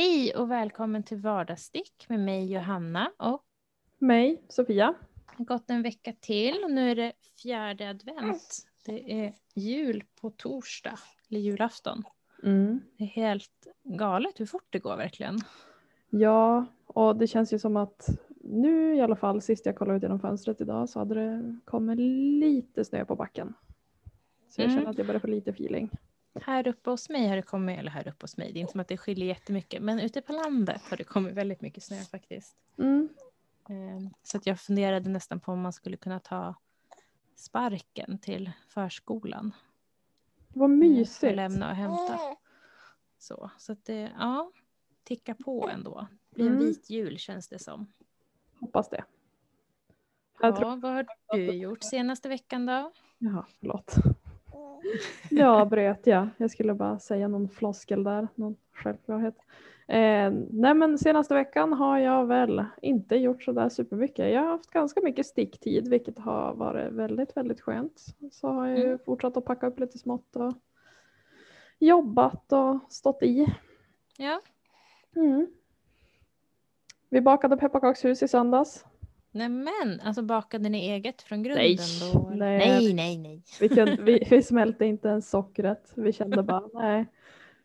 Hej och välkommen till Vardagsstick med mig Johanna och Mig, Sofia. det har gått en vecka till och nu är det fjärde advent. Det är jul på torsdag, eller julafton. Mm. Det är helt galet hur fort det går verkligen. Ja, och det känns ju som att nu i alla fall, sist jag kollade ut genom fönstret idag så hade det kommit lite snö på backen. Så jag Mm. känner att jag börjar få lite feeling. Här uppe hos mig har det kommit, eller här uppe hos mig, det är inte som att det skiljer jättemycket, men ute på landet har det kommit väldigt mycket snö faktiskt. Mm. Eh, Så att jag funderade nästan på om man skulle kunna ta sparken till förskolan. Vad Eh, För mysigt. lämna och hämta. Så, så att det, ja, ticka på ändå. Det blir en Mm. vit jul känns det som. Hoppas det. Jag tror... Ja, vad har du gjort senaste veckan då? Jaha, förlåt. Ja, bröt jag. Jag skulle bara säga någon floskel där, någon självklarhet. Eh, nej men senaste veckan har jag väl inte gjort sådär supermycket. Jag har haft ganska mycket sticktid vilket har varit väldigt, väldigt skönt. Så har jag ju Mm. fortsatt att packa upp lite smått och jobbat och stått i. Ja, Mm. Vi bakade pepparkakshus i söndags. Nämen, alltså bakade ni eget från grunden Nej, då? nej. nej, nej, nej. Vi, kunde, vi, vi smälte inte ens sockret. Vi kände bara nej,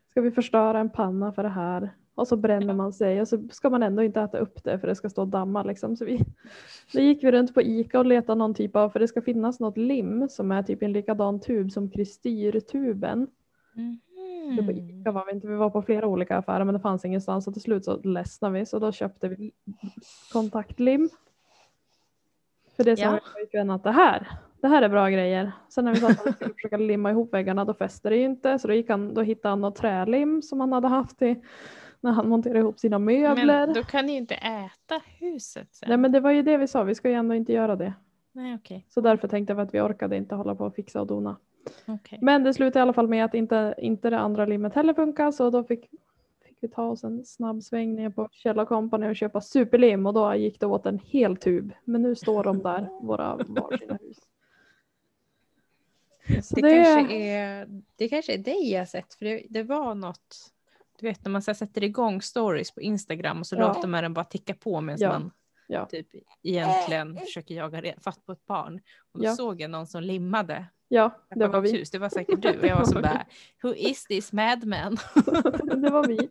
ska vi förstöra en panna för det här? Och så bränner man sig och så ska man ändå inte äta upp det för det ska stå och damma liksom. Så vi, då gick vi runt på Ica och letade någon typ av, för det ska finnas något lim som är typ en likadan tub som kristyrtuben. Var Mhm. Ica var vi inte, vi var på flera olika affärer men det fanns ingenstans och till slut så ledsnade vi så då köpte vi kontaktlim. För det sa Ja. min pojkvän att det här, det här är bra grejer. Sen när vi och skulle försöka limma ihop väggarna då fäste det ju inte så då, gick han, då hittade han något trälim som han hade haft i, när han monterade ihop sina möbler. Men då kan ni ju inte äta huset sen. Nej men det var ju det vi sa, vi ska ju ändå inte göra det. Nej, okej. Så därför tänkte jag att vi orkade inte hålla på och fixa och dona. okej. Men det slutade i alla fall med att inte, inte det andra limmet heller funkar så då fick, fick vi ta oss en snabb sväng ner på Kjell Company och köpa superlim och då gick det åt en hel tub. Men nu står de där, våra varsina hus. Så Det, det, kanske är, det kanske är dig jag sett, för det, det var något, du vet när man så sätter igång stories på Instagram och så Ja. låter man den bara ticka på medan Ja. man Ja. typ egentligen försöker jaga fatt på ett barn. Och då Ja. såg jag någon som limmade ja, det var vi. pepparkakshus, det var säkert du. Och jag var som bara, who is this madman? det var vi.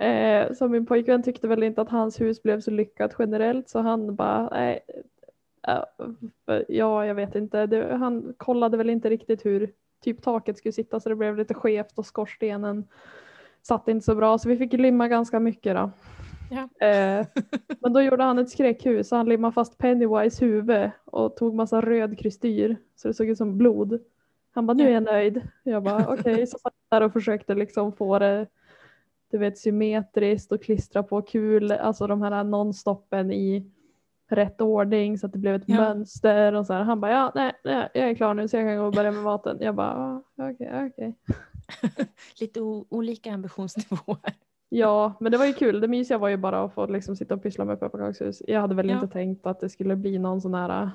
Eh, så min pojkvän tyckte väl inte att hans hus blev så lyckat generellt så han bara, nej, eh, ja jag vet inte, det, han kollade väl inte riktigt hur typ taket skulle sitta så det blev lite skevt och skorstenen satt inte så bra så vi fick limma ganska mycket då. Ja. Eh, men då gjorde han ett skräckhus så han limmade fast Pennywise huvud och tog massa röd kristyr så det såg ut som blod. Han bara nu är jag nöjd. Jag bara okej så satt jag där och försökte liksom få det du vet symmetriskt och klistra på kul, alltså de här nonstoppen i rätt ordning så att det blev ett Ja. mönster och så här. Han bara ja nej, nej jag är klar nu så jag kan gå och börja med maten. Jag bara "Ah, okej okej. Lite olika ambitionsnivåer. Ja, men det var ju kul. Det mysiga var ju bara att få liksom sitta och pyssla med pepparkakshus. Jag hade väl Ja. inte tänkt att det skulle bli någon sån här...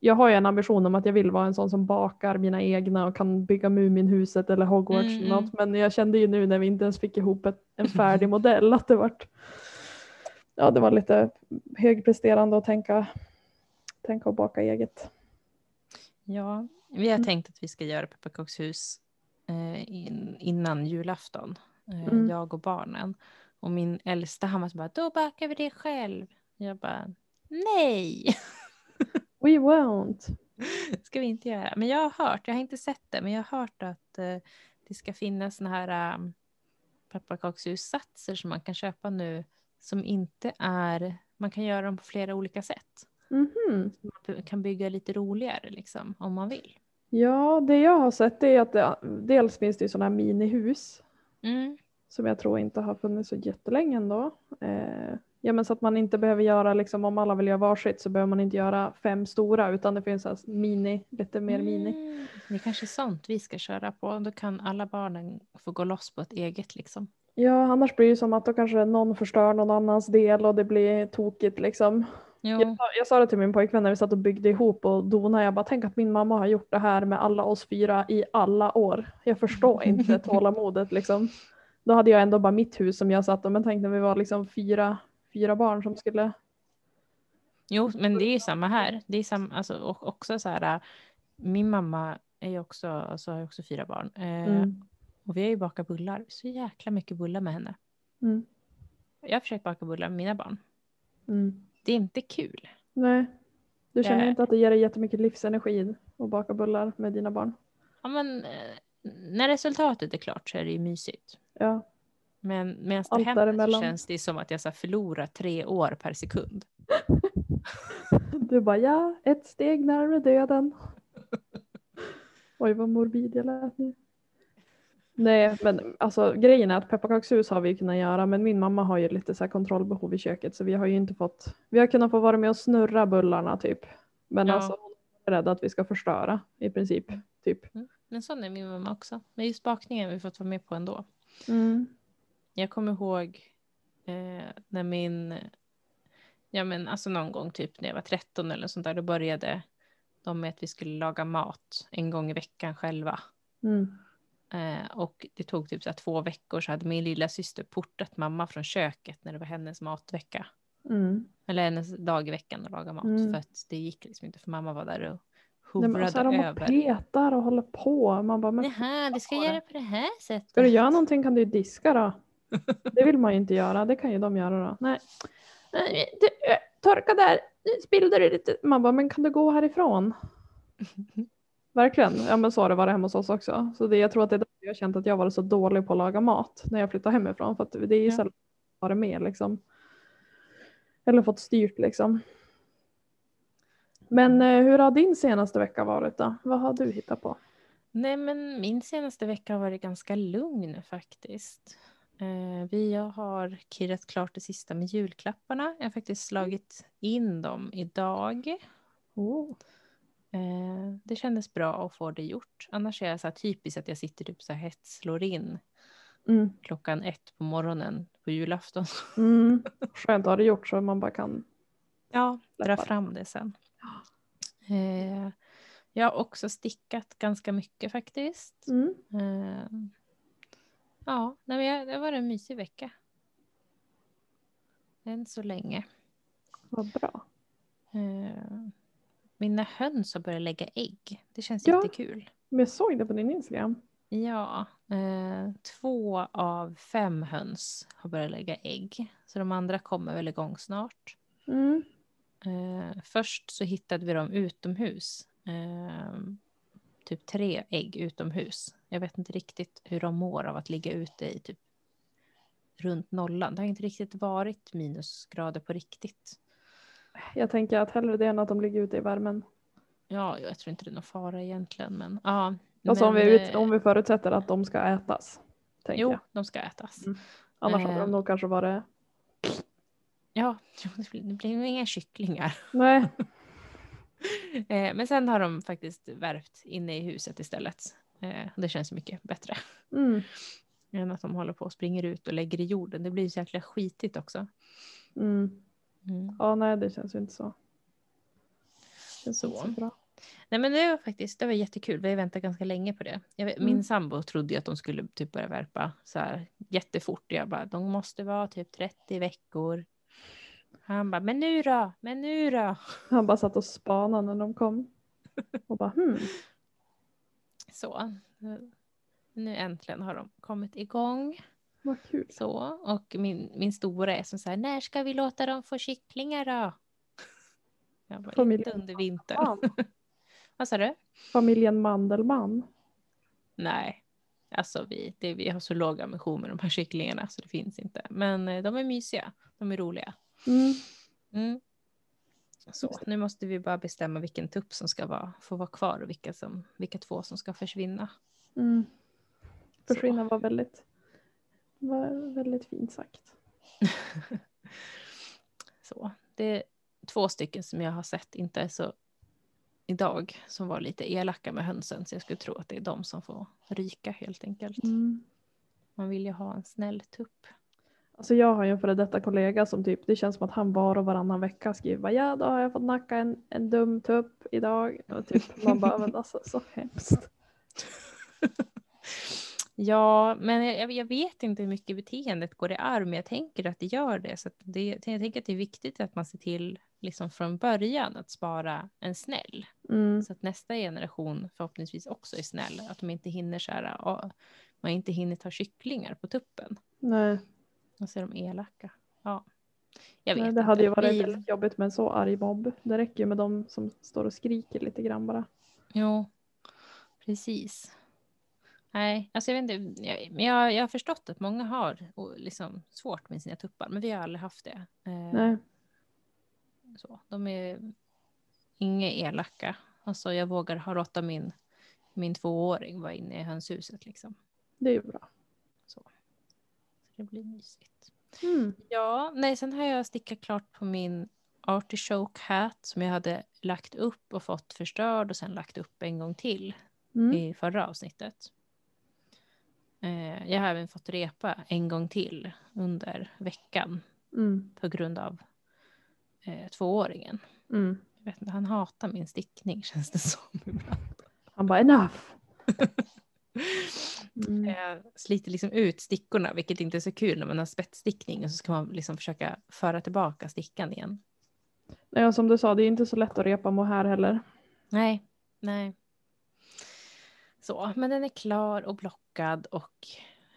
Jag har ju en ambition om att jag vill vara en sån som bakar mina egna och kan bygga Muminhuset eller Hogwarts Mm, något. Men jag kände ju nu när vi inte ens fick ihop ett, en färdig modell att det vart... Ja, det var lite högpresterande att tänka, tänka och baka eget. Ja, vi har Mm. tänkt att vi ska göra pepparkakshus eh, in, innan julafton. Eh, Mm. Jag och barnen. Och min äldsta han var så bara, då bakar vi det själv. Jag bara, nej, We won't. ska vi inte göra. Men jag har hört, jag har inte sett det, men jag har hört att eh, det ska finnas såna här um, pepparkakshussatser som man kan köpa nu som inte är, man kan göra dem på flera olika sätt. Mhm. Man kan bygga lite roligare liksom, om man vill. Ja, det jag har sett är att det, dels finns det ju sådana här minihus Mm. Som jag tror inte har funnits så jättelänge ändå. Eh, ja, men så att man inte behöver göra, liksom, om alla vill göra varsitt så behöver man inte göra fem stora utan det finns alltså mini, lite mer mini. Mm. Det är kanske sånt vi ska köra på. Då kan alla barnen få gå loss på ett eget liksom. Ja, annars blir det som att då kanske någon förstör någon annans del och det blir tokigt liksom. Jo. Jag, sa- jag sa det till min pojkvän när vi satt och byggde ihop och donade. Jag bara, tänk att min mamma har gjort det här med alla oss fyra i alla år. Jag förstår inte tålamodet liksom. Då hade jag ändå bara mitt hus som jag satt om. Men tänk när vi var liksom fyra, fyra barn som skulle. Jo, men det är ju samma här. Det är samma, alltså, och också så här, min mamma är ju också, alltså, har också fyra barn. Eh, Mm. Och vi har ju bakat bullar, så jäkla mycket bullar med henne. Mm. Jag har försökt baka bullar med mina barn. Mm. Det är inte kul. Nej. Du känner Eh. inte att det ger dig jättemycket livsenergi att baka bullar med dina barn? Ja, men, när resultatet är klart så är det ju mysigt. Ja. Men medan det Allt händer så känns det som att jag så förlorar tre år per sekund. Du bara ja, ett steg närmare döden. Oj vad morbid jag lät nu. Nej men alltså grejen är att pepparkakshus har vi kunnat göra men min mamma har ju lite så här kontrollbehov i köket så vi har ju inte fått. Vi har kunnat få vara med och snurra bullarna typ. Men Ja. alltså hon är rädd att vi ska förstöra i princip. Typ. Men sån är min mamma också. Men just bakningen har vi fått vara med på ändå. Mm. Jag kommer ihåg eh, när min, ja men alltså någon gång typ när jag var 13 eller sånt där, då började de med att vi skulle laga mat en gång i veckan själva. Mm. Eh, och det tog typ så två veckor så hade min lilla syster portat mamma från köket när det var hennes matvecka. Mm. Eller hennes dag i veckan att laga mat. Mm. För att det gick liksom inte för mamma var där och Nej, men hovrade de och över. petar och håller på. Man bara, men Jaha, vi ska på det. göra på det här sättet. Ska du göra någonting kan du ju diska då. Det vill man ju inte göra, det kan ju de göra då. Nej. Nej, du, äh, torka där, Nu spillde du lite. Man bara, men kan du gå härifrån? Verkligen, ja men så har det varit hemma hos oss också. Så det, jag tror att det är därför jag har känt att jag varit så dålig på att laga mat när jag flyttade hemifrån. För att det är ju Ja. sällan jag varit med liksom. Eller fått styrt liksom. Men eh, hur har din senaste vecka varit då? Vad har du hittat på? Nej, men min senaste vecka har varit ganska lugn faktiskt. Eh, vi har kirrat klart det sista med julklapparna. Jag har faktiskt slagit in dem idag. Oh. Eh, det kändes bra att få det gjort. Annars är jag så här typiskt att jag sitter typ så här hetsslår in Mm. klockan ett på morgonen på julafton. Mm. Skönt att ha det gjort så man bara kan Ja, dra fram det sen. Eh, jag har också stickat ganska mycket faktiskt. Mm. Eh, ja, nej, det var en mysig vecka. Än så länge. Vad bra. Eh, mina höns har börjat lägga ägg. Det känns Ja. jättekul. Men jag såg det på din Instagram. Ja, eh, två av fem höns har börjat lägga ägg. Så de andra kommer väl igång snart. Mm. Eh, först så hittade vi dem utomhus. Eh, typ tre ägg utomhus. Jag vet inte riktigt hur de mår av att ligga ute i typ runt nollan. Det har inte riktigt varit minusgrader på riktigt. Jag tänker att hellre det än att de ligger ute i värmen. Ja, jag tror inte det är någon fara egentligen, men ja. Alltså om men, vi, ut- eh, om vi förutsätter att de ska ätas. Jo, jag. de ska ätas. Mm. Annars hade eh. de nog kanske varit... Ja, det blir, det nog inga kycklingar. Nej. Eh, men sen har de faktiskt värpt inne i huset istället. Eh, det känns mycket bättre Mm. än att de håller på och springer ut och lägger i jorden. Det blir så jäkla skitigt också. Mm. Mm. Ja, nej det känns ju inte så. Känns Så. inte så bra. Nej men det var faktiskt det var jättekul. Vi har väntat ganska länge på det. Jag vet, Min Mm. sambo trodde att de skulle typ börja värpa så här jättefort. Jag bara, de måste vara typ 30 veckor. Han bara, men nu då? Men nu då? Han bara satt och spanade när de kom. Och bara hmm. Så. Nu äntligen har de kommit igång. Vad kul. Så. Och min, min stora är som så här, när ska vi låta dem få kycklingar då? Jag bara, Familjen inte under vintern. Vad sa du? Familjen Mandelmann. Nej, alltså vi, det, vi har så låg ambition med de här kycklingarna så det finns inte. Men eh, de är mysiga, de är roliga. Mm. Mm. Så nu måste vi bara bestämma vilken tupp som ska vara, få vara kvar och vilka, som, vilka två som ska försvinna. Mm. Försvinna var väldigt, var väldigt fint sagt. Så det är två stycken som jag har sett inte är så idag som var lite elaka med hönsen så jag skulle tro att det är de som får ryka helt enkelt. Mm. Man vill ju ha en snäll tupp. Alltså jag har ju en före detta kollega som typ, det känns som att han var och varannan vecka skriver bara, ja då har jag fått nacka en, en dum tupp idag. Och typ man bara, men alltså så hemskt. Ja, men jag, jag vet inte hur mycket beteendet går i arv, men jag tänker att det gör det. Så det, jag tänker att det är viktigt att man ser till liksom från början att spara en snäll. Mm. Så att nästa generation förhoppningsvis också är snäll. Att de inte hinner så här, man inte hinner ta kycklingar på tuppen. Nej, Och så är de elaka. Ja. Jag vet nej, inte. det hade ju varit Vi- väldigt jobbigt med en så arg mobb. Det räcker ju med de som står och skriker lite grann bara. Jo, precis. Nej, alltså jag vet inte. Jag, men jag, jag har förstått att många har liksom svårt med sina tuppar, men vi har aldrig haft det. Eh, Nej. Så, de är inga elaka. Alltså jag vågar ha låta min, min tvååring vara inne i hönshuset liksom. Det är ju bra. Det blir mysigt. Mm. Ja, nej, sen har jag stickat klart på min artichoke hat som jag hade lagt upp och fått förstörd och sen lagt upp en gång till Mm. i förra avsnittet. Eh, jag har även fått repa en gång till under veckan Mm. på grund av eh, tvååringen. Mm. Jag vet inte, han hatar min stickning känns det som ibland. Han bara enough. Mm. Jag sliter liksom ut stickorna, vilket inte är så kul när man har spetsstickning och så ska man liksom försöka föra tillbaka stickan igen. Nej, och som du sa, det är inte så lätt att repa mohair heller. Nej, nej. Så, men den är klar och blockad och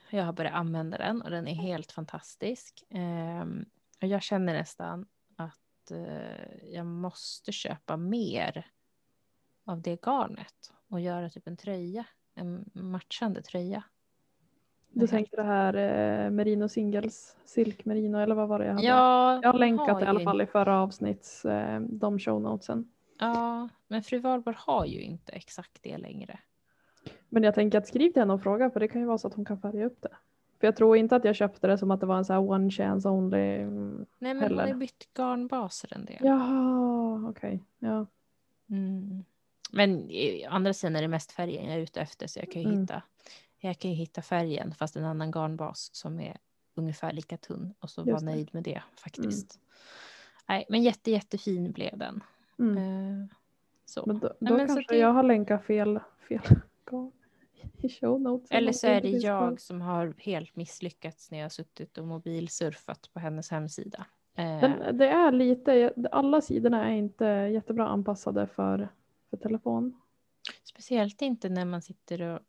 jag har börjat använda den och den är helt fantastisk. Ehm, och jag känner nästan att eh, jag måste köpa mer av det garnet och göra typ en tröja, en matchande tröja. Du tänkte det här eh, Merino Singles, Silk Merino eller vad var det jag hade? Ja, jag har länkat det i alla fall i förra avsnitts, eh, de show notesen. Ja, men fru Wahlberg har ju inte exakt det längre. Men jag tänker att skriv till henne och fråga för det kan ju vara så att hon kan färga upp det. För jag tror inte att jag köpte det som att det var en så här one chance only. Nej, men Heller. hon har bytt garnbaser en del. Jaha, okej. Ja. Mm. Men i andra sidan är det mest färgen jag är ute efter så jag kan ju, Mm. hitta, jag kan hitta färgen fast en annan garnbas som är ungefär lika tunn och så det. nöjd med det faktiskt. Nej, men jätte, jättefin blev den. Mm. Eh, så. Men då, Nej, då men så kanske det- jag har länkat fel, fel garn. Eller så är det jag som har helt misslyckats när jag har suttit och mobilsurfat på hennes hemsida. Eh, Den, det är lite, alla sidorna är inte jättebra anpassade för, för telefon. Speciellt inte när man sitter och,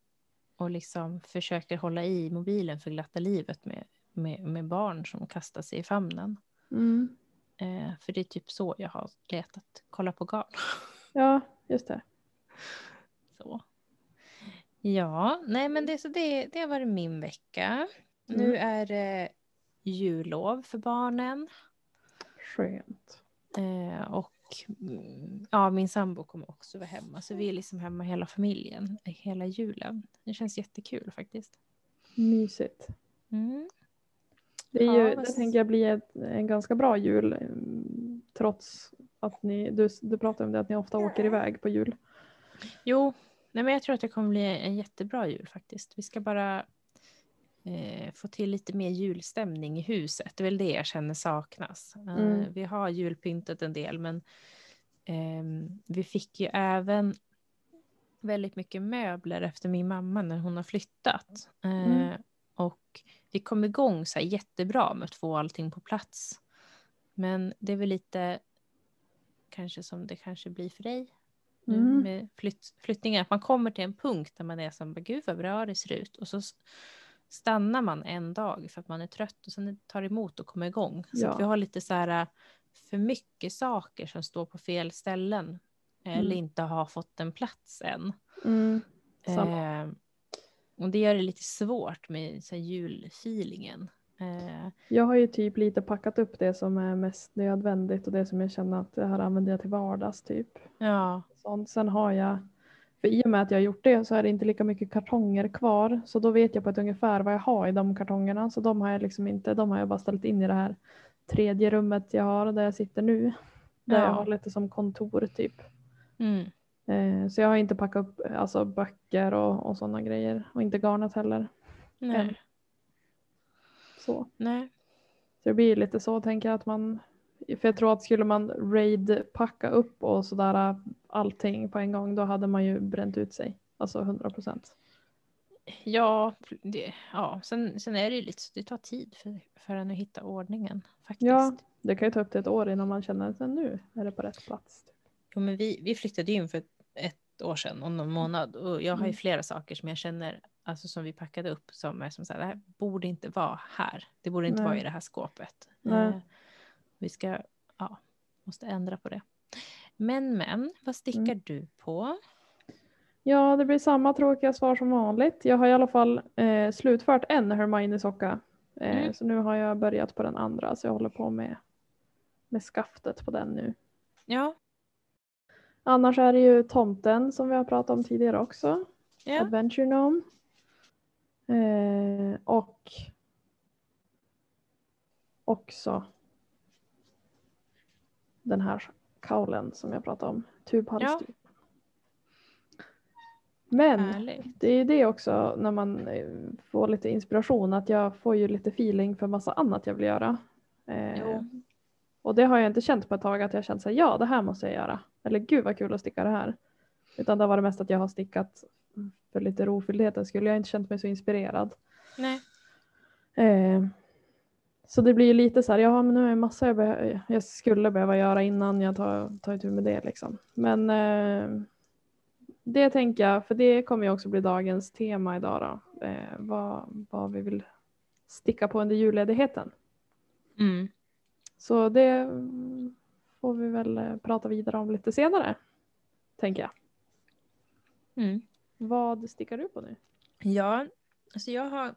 och liksom försöker hålla i mobilen för glatta livet med, med, med barn som kastar sig i famnen. Mm. Eh, för det är typ så jag har letat, kolla på garn. Ja, just det. Så. Ja, nej men det, så det, det har varit min vecka. Nu Mm. är det jullov för barnen. Skönt. Eh, och ja, min sambo kommer också vara hemma. Så vi är liksom hemma hela familjen hela julen. Det känns jättekul faktiskt. Mysigt. Mm. Det, är Ja, ju, vad det tänker jag bli ett, en ganska bra jul. mm, Trots att ni, du, du pratade om det att ni ofta åker iväg på jul. Jo, nej men jag tror att det kommer bli en jättebra jul faktiskt. Vi ska bara eh, få till lite mer julstämning i huset. Det är väl det jag känner saknas. Eh, Mm. Vi har julpyntat en del, men ehm, vi fick ju även väldigt mycket möbler efter min mamma när hon har flyttat. Eh, Mm. Och vi kom igång så här jättebra med att få allting på plats. Men det är väl lite kanske som det kanske blir för dig nu Mm. med flytt, flyttningar. Att man kommer till en punkt där man är som, gud vad bra det ser ut. Och så stannar man en dag för att man är trött och sen tar emot och kommer igång. Så Ja. att vi har lite så här för mycket saker som står på fel ställen. Eller Mm. inte har fått en plats än. Mm. Eh, och det gör det lite svårt med så julfeelingen. Eh, Jag har ju typ lite packat upp det som är mest nödvändigt och det som jag känner att det här använder jag till vardags typ. ja, Sånt. Sen har jag, för i och med att jag har gjort det så är det inte lika mycket kartonger kvar. Så då vet jag på ett ungefär vad jag har i de kartongerna. Så de har jag liksom inte, de har jag bara ställt in i det här tredje rummet jag har där jag sitter nu. Där Ja. jag har lite som kontor typ. mm, Eh, så jag har inte packat upp alltså, böcker och, och sådana grejer. Och inte garnat heller. nej, Än. Så. nej. Så det blir lite så tänker jag att man, för jag tror att skulle man raid packa upp och sådär allting på en gång då hade man ju bränt ut sig. Alltså 100 procent. Ja, det, ja. Sen, sen är det ju lite så det tar tid för, för en att hitta ordningen faktiskt. Ja, det kan ju ta upp till ett år innan man känner att nu är det på rätt plats. Jo, men vi, vi flyttade in för ett, ett år sedan och någon månad och jag har ju Mm. flera saker som jag känner, alltså som vi packade upp som är som så här, det här borde inte vara här. Det borde inte Nej. vara i det här skåpet. Nej. Vi ska, ja, måste ändra på det. Men men, vad stickar Mm. du på? Ja, det blir samma tråkiga svar som vanligt. Jag har i alla fall eh, slutfört en Hermione-socka. Eh, Mm. Så nu har jag börjat på den andra, så jag håller på med, med skaftet på den nu. Ja, Annars är det ju tomten som vi har pratat om tidigare också. ja. Adventure Gnome. Eh, och också den här kaulen som jag pratade om. Tubhalsduk. Men härligt. det är det också när man eh, får lite inspiration att jag får ju lite feeling för massa annat jag vill göra. Eh, och det har jag inte känt på ett tag att jag känt sig ja det här måste jag göra. Eller gud vad kul att sticka det här. Utan det har varit mest att jag har stickat för lite rofylldhetens skull. Jag inte känt mig så inspirerad. Nej. Eh, så det blir ju lite så här, ja men nu är det massa jag, be- jag skulle behöva göra innan jag tar, tar itu med det liksom. Men eh, det tänker jag, för det kommer ju också bli dagens tema idag då. Eh, vad, vad vi vill sticka på under julledigheten. Mm. Så det får vi väl eh, prata vidare om lite senare. Tänker jag. Mm. Vad stickar du på nu? Ja, alltså jag har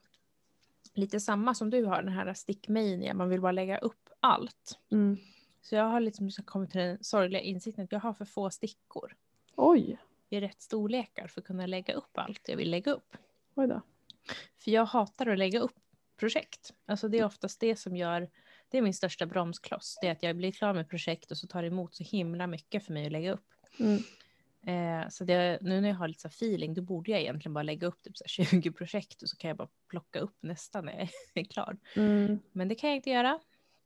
lite samma som du har, den här stickmania, man vill bara lägga upp allt. Mm. Så jag har liksom kommit till den sorgliga insikten att jag har för få stickor Oj, i rätt storlekar för att kunna lägga upp allt jag vill lägga upp. oj då. För jag hatar att lägga upp projekt. Alltså det är oftast det som gör, det är min största bromskloss, det är att jag blir klar med projekt och så tar det emot så himla mycket för mig att lägga upp. Mm. Eh, så det, nu när jag har lite så feeling, då borde jag egentligen bara lägga upp typ så här 20 projekt och så kan jag bara plocka upp nästa när jag är klar. Mm. Men det kan jag inte göra.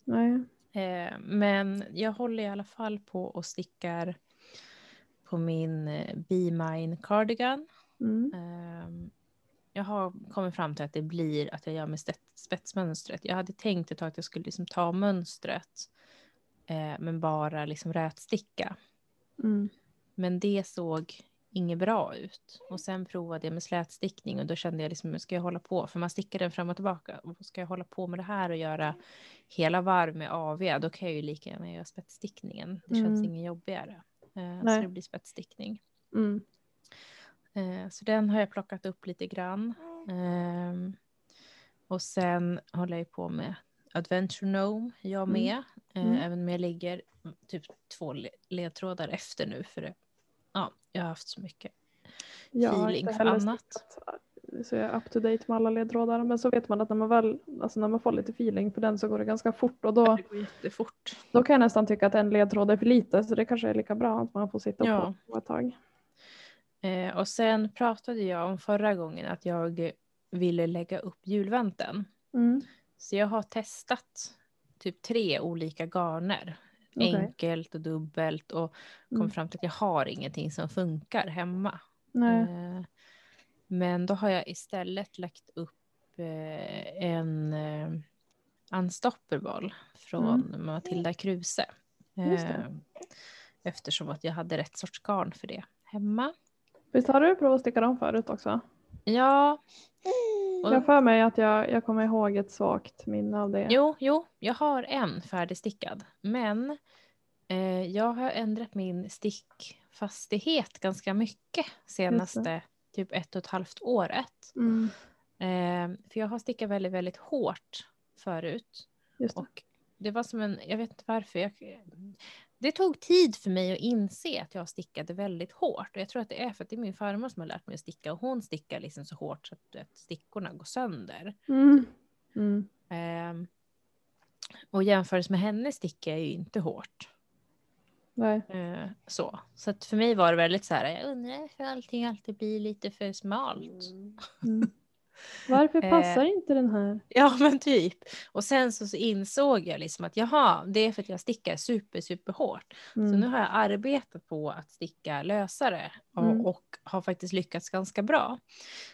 Nej. Eh, men jag håller i alla fall på och stickar på min eh, Be Mine Cardigan. Mm. Ehm, jag har kommit fram till att det blir att jag gör med spets- spetsmönstret. Jag hade tänkt ett tag att jag skulle liksom ta mönstret eh, men bara liksom rätsticka. Mm. Men det såg inget bra ut. Och sen provade jag med slätstickning och då kände jag liksom, ska jag hålla på? För man stickar den fram och tillbaka. Och ska jag hålla på med det här och göra hela varv med AV, då kan jag ju lika gärna göra spetsstickningen. Det känns Mm. inget jobbigare. Eh, så det blir spetsstickning. Mm. Eh, så den har jag plockat upp lite grann. Ehm, och sen håller jag på med Adventure Gnome, jag Mm. med. Eh, Mm. Även om jag ligger typ två le- ledtrådar efter nu. För det, ja, jag har haft så mycket. Feeling inte för annat. stickat så jag är up to date med alla ledtrådar. Men så vet man att när man väl, alltså när man får lite feeling för den så går det ganska fort och då, jättefort. då kan jag nästan tycka att en ledtråd är för lite så det kanske är lika bra att man får sitta Ja. på, på ett tag. Eh, och sen pratade jag om förra gången att jag ville lägga upp julvänten. Mm. Så jag har testat typ tre olika garner. Okej. Enkelt och dubbelt och kom Mm. fram till att jag har ingenting som funkar hemma. Eh, men då har jag istället lagt upp eh, en eh, unstoppable från Matilda Kruse. Mm. Just det. Eh, eftersom att jag hade rätt sorts garn för det hemma. Visst har du provat att sticka dem förut också? Ja. Och- Jag för mig att jag, jag kommer ihåg ett svagt minne av det. Jo, jo, jag har en färdigstickad. Men eh, jag har ändrat min stickfastighet ganska mycket senaste typ ett och ett halvt året. Mm. Eh, för jag har stickat väldigt, väldigt hårt förut. Just det. Och det var som en, jag vet inte varför. Jag, det tog tid för mig att inse att jag stickade väldigt hårt. Och jag tror att det är för att det är min farmor som har lärt mig att sticka. Och hon stickar liksom så hårt så att, vet, stickorna går sönder. Mm. Mm. Ehm, och jämfört med henne stickar jag ju inte hårt. Eh, så så att för mig var det väldigt så här, jag undrar för allting alltid blir lite för smalt. Mm. Varför Eh, passar inte den här? Ja men typ. Och sen så, så insåg jag liksom att jaha, det är för att jag stickar super super hårt. Så Mm. nu har jag arbetat på att sticka lösare och, Mm. och har faktiskt lyckats ganska bra.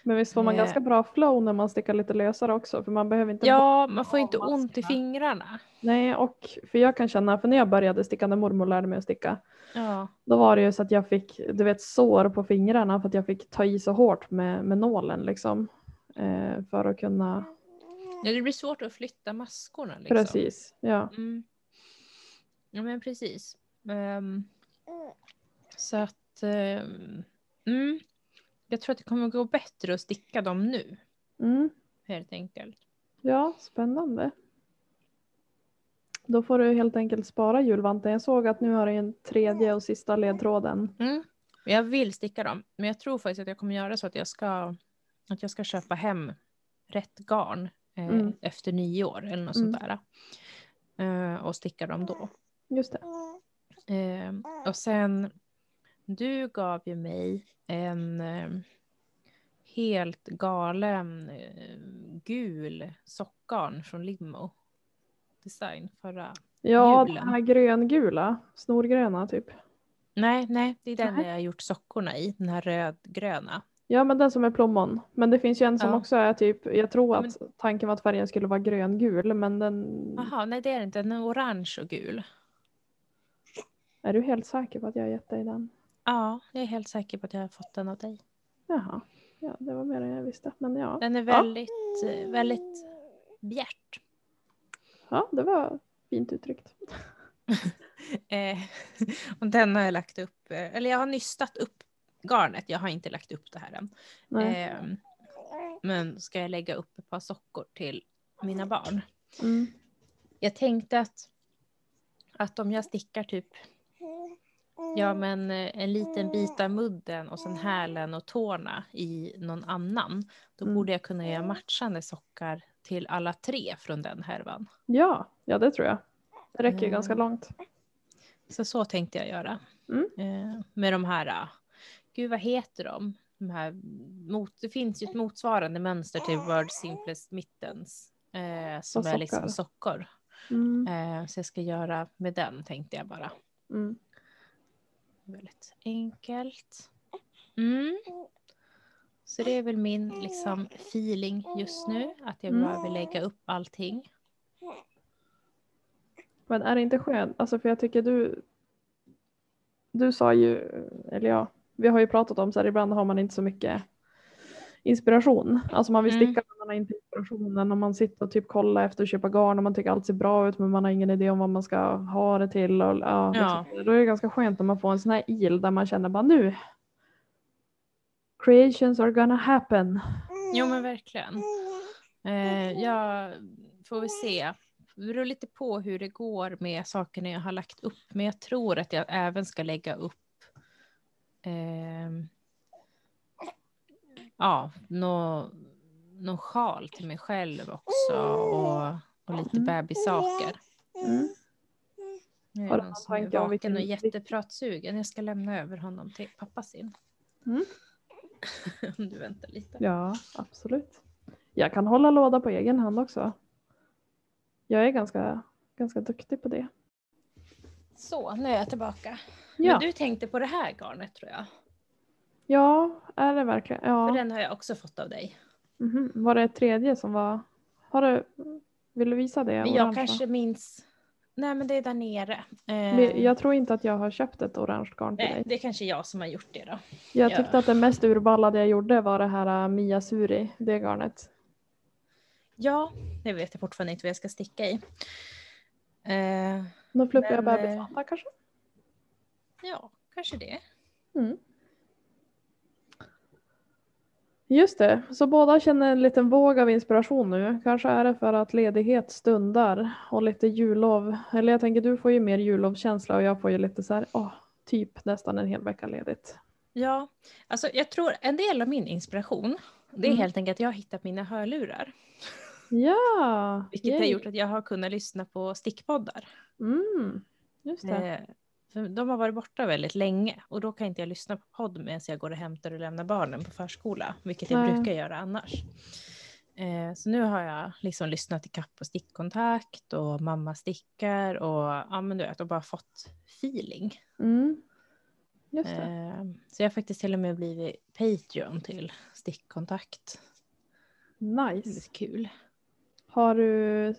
Men visst får man Eh. ganska bra flow när man stickar lite lösare också för man behöver inte Ja, man får inte ont i fingrarna. Nej, och för jag kan känna, för när jag började sticka, när mormor lärde mig att sticka, Ja. då var det ju så att jag fick, du vet, sår på fingrarna för att jag fick ta i så hårt med, med nålen liksom. Eh, för att kunna, ja, det blir svårt att flytta maskorna. Liksom. precis, ja. Mm. Ja men precis. Ehm, så att ehm, mm, jag tror att det kommer gå bättre att sticka dem nu. Mm. Helt enkelt. Ja, spännande. Då får du helt enkelt spara julvanten. Jag såg att nu har du en tredje och sista ledtråden. Mm. Jag vill sticka dem, men jag tror faktiskt att jag kommer göra så att jag ska, att jag ska köpa hem rätt garn eh, Mm. efter nyår eller något Mm. sånt där. Eh, och sticka dem då. Just det. Eh, och sen, du gav ju mig en eh, helt galen eh, gul sockgarn från Limo Design förra. Ja, Julen. den här gröngula, snorgröna typ. Nej, nej, det är den Nej. jag har gjort sockorna i, den här rödgröna. Ja, men den som är plommon. Men det finns ju en som Ja. också är typ, jag tror Ja, att tanken var att färgen skulle vara gröngul, men den... Jaha, nej det är det inte, den är orange och gul. Är du helt säker på att jag har gett dig den? Ja, jag är helt säker på att jag har fått den av dig. Jaha, ja, det var mer än jag visste. Men ja, Den är väldigt, eh, väldigt bjärt. ja det var fint uttryckt. Eh, och den har jag lagt upp, eh, eller jag har nystat upp garnet, jag har inte lagt upp det här än. Eh, men ska jag lägga upp ett par sockor till mina barn. Mm. Jag tänkte att, att om jag stickar typ Ja men eh, en liten bit av mudden och sen hälen och tårna i någon annan. Då Mm. borde jag kunna göra matchande sockar till alla tre från den härvan. Ja, ja, det tror jag. Det räcker ju Mm. ganska långt. Så så tänkte jag göra. Mm. Eh, med de här, ah, gud vad heter de? de här mot, det finns ju ett motsvarande mönster till World Simplest Mittens. Eh, som är liksom sockor. Mm. Eh, så jag ska göra med den tänkte jag bara. Mm. Väldigt enkelt. Mm. Så det är väl min liksom, feeling just nu. Att jag Mm. behöver lägga upp allting. Men är det inte skönt? Alltså för jag tycker du Du sa ju, eller ja, vi har ju pratat om så här ibland har man inte så mycket inspiration. Alltså man vill Mm. sticka men man har inte inspirationen och man sitter och typ kollar efter att köpa garn och man tycker allt ser bra ut men man har ingen idé om vad man ska ha det till. Och, ja, Ja. Liksom. Då är det ganska skönt om man får en sån här il där man känner bara nu Creations are gonna happen. Jo men verkligen. Eh, jag får väl se. Det beror lite på hur det går med sakerna jag har lagt upp. Men jag tror att jag även ska lägga upp ehm, ja, nå, någon sjal till mig själv också. Och, och lite Mm. bebissaker. Mm. Nu är någon som är vaken vilken- och jättepratssugen. Jag ska lämna över honom till pappa sin. Mm. Om du väntar lite. Ja, absolut. Jag kan hålla låda på egen hand också. Jag är ganska, ganska duktig på det. Så, nu är jag tillbaka. Ja, Men du tänkte på det här garnet tror jag. ja är det verkligen? För Ja. den har jag också fått av dig. Mhm. Var det ett tredje som var? Har du, vill du visa det? Men orangea? jag kanske minns... Nej men det är där nere. Eh, Jag tror inte att jag har köpt ett orange garn till nej, dig. det är kanske jag som har gjort det då. Jag ja. tyckte att det mest urballade jag gjorde var det här äh, Mia Suri, det garnet. Ja, det vet jag fortfarande inte vad jag ska sticka i. Eh, Någon fluffiga Men, eh, bebisvantar kanske? ja, kanske det. Mm. Just det, så båda känner en liten våg av inspiration nu. Kanske är det för att ledighet stundar och lite jullov. Eller jag tänker du får ju mer jullovskänsla och jag får ju lite så här, åh, typ nästan en hel vecka ledigt. Ja, alltså jag tror en del av min inspiration, det är Mm. helt enkelt att jag har hittat mina hörlurar. Ja! Vilket har yay. gjort att jag har kunnat lyssna på stickpoddar. Mm, just det. Eh, för de har varit borta väldigt länge och då kan inte jag lyssna på podd medan jag går och hämtar och lämnar barnen på förskola, vilket jag Nej. brukar göra annars. Eh, så nu har jag liksom lyssnat i kapp på stickkontakt och mamma stickar och ja men du vet och bara fått feeling. Mm. Just det. Eh, så jag har faktiskt till och med blivit Patreon till stickkontakt. Nice. Kul. Har du,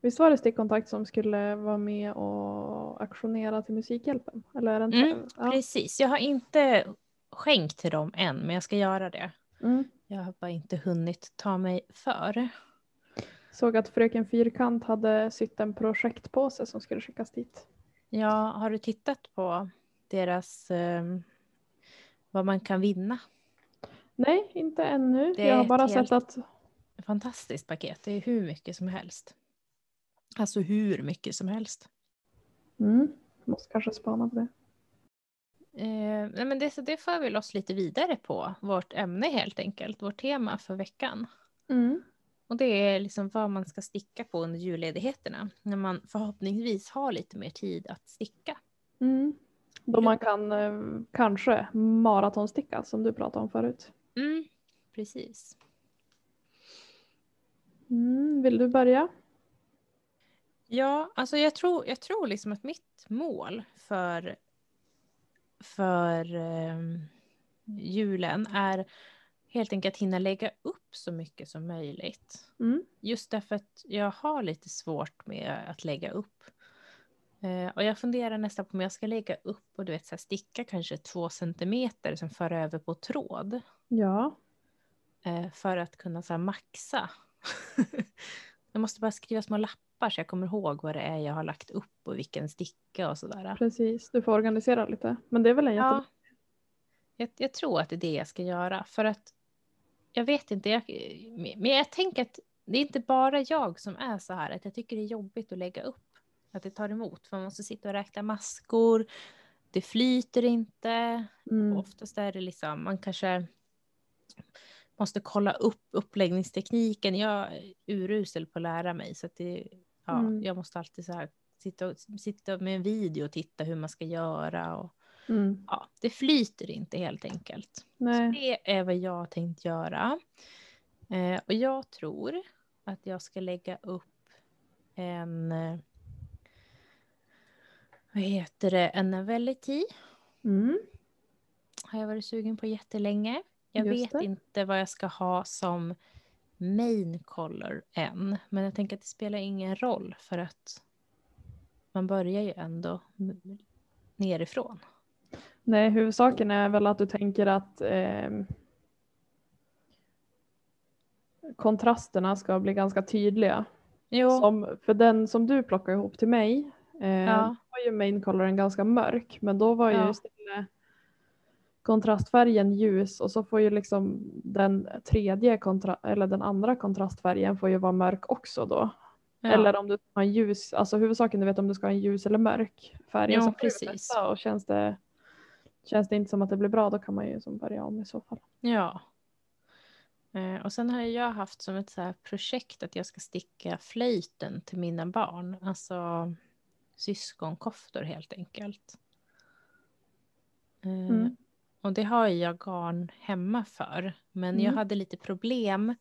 visst var det stickkontakt som skulle vara med och aktionera till Musikhjälpen? Eller är det inte? Mm, ja. Precis, jag har inte skänkt till dem än men jag ska göra det. Mm. Jag har bara inte hunnit ta mig för. Såg att Fröken Fyrkant hade sytt en projektpåse som skulle skickas dit. Ja, har du tittat på deras eh, vad man kan vinna? Nej, inte ännu. Jag har bara helt- sett att Fantastiskt paket, det är hur mycket som helst. Alltså hur mycket som helst. mm, måste kanske spana på det. Eh, nej, men det, det för vi oss lite vidare på, vårt ämne helt enkelt, vårt tema för veckan. Mm. Och det är liksom vad man ska sticka på under julledigheterna, när man förhoppningsvis har lite mer tid att sticka. Mm. Då man kan eh, kanske maratonsticka som du pratade om förut. Mm, precis. Mm. Vill du börja? Ja, alltså jag tror, jag tror liksom att mitt mål för, för ehm, julen är helt enkelt att hinna lägga upp så mycket som möjligt. Mm. Just därför att jag har lite svårt med att lägga upp. Eh, och jag funderar nästan på om jag ska lägga upp och du vet så här, sticka kanske två centimeter som för över på tråd. Ja. Eh, för att kunna så här, maxa. jag måste bara skriva små lappar så jag kommer ihåg vad det är jag har lagt upp och vilken sticka och sådär. Precis, du får organisera lite. Men det är väl en jättebra... Ja, jag, jag tror att det är det jag ska göra. För att jag vet inte, jag, men jag tänker att det är inte bara jag som är så här att jag tycker det är jobbigt att lägga upp. Att det tar emot, för man måste sitta och räkna maskor. Det flyter inte. Mm. Oftast är det liksom, man kanske måste kolla upp uppläggningstekniken. Jag är urusel på att lära mig så att det, ja, Mm. jag måste alltid så här sitta, och, sitta med en video och titta hur man ska göra. Och, Mm. ja, det flyter inte helt enkelt. Så Nej. det är vad jag tänkt göra. Eh, och jag tror att jag ska lägga upp en, vad heter det, en Novelty. Mm. Har jag varit sugen på jättelänge. Jag Just vet det. inte vad jag ska ha som main color än. Men jag tänker att det spelar ingen roll för att man börjar ju ändå nerifrån. Nej, huvudsaken är väl att du tänker att ehm, kontrasterna ska bli ganska tydliga. Jo, Som, för den som du plockade ihop till mig eh, Ja. var ju main coloren ganska mörk men då var ju Ja. istället kontrastfärgen ljus och så får ju liksom den tredje kontra eller den andra kontrastfärgen får ju vara mörk också då. ja. Eller om du har en ljus, alltså huvudsaken du vet om du ska ha en ljus eller mörk färg. Ja, så precis. och känns det, känns det inte som att det blir bra då kan man ju som börja om i så fall. Ja. Eh, och sen har jag haft som ett så här projekt att jag ska sticka flöjten till mina barn. Alltså syskonkoftor helt enkelt. Eh, Mm. Och det har jag garn hemma för. Men jag Mm. hade lite problem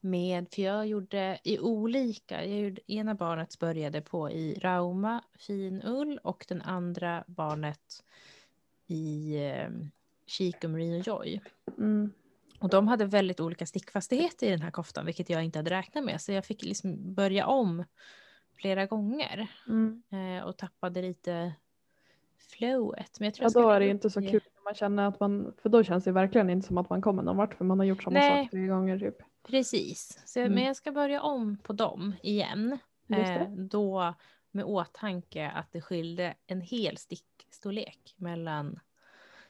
med, för jag gjorde i olika, jag gjorde, ena barnet började på i Rauma finull och den andra barnet i eh, Chico Merino Joy. Mm. Och de hade väldigt olika stickfastigheter i den här koftan, vilket jag inte hade räknat med. Så jag fick liksom börja om flera gånger Mm. eh, och tappade lite flowet. Men jag tror Ja jag då är det inte så kul när man känner att man, för då känns det verkligen inte som att man kommer någon vart för man har gjort samma Nej. sak tre gånger typ. Precis, så, Mm. men jag ska börja om på dem igen. Eh, då med åtanke att det skilde en hel stickstorlek mellan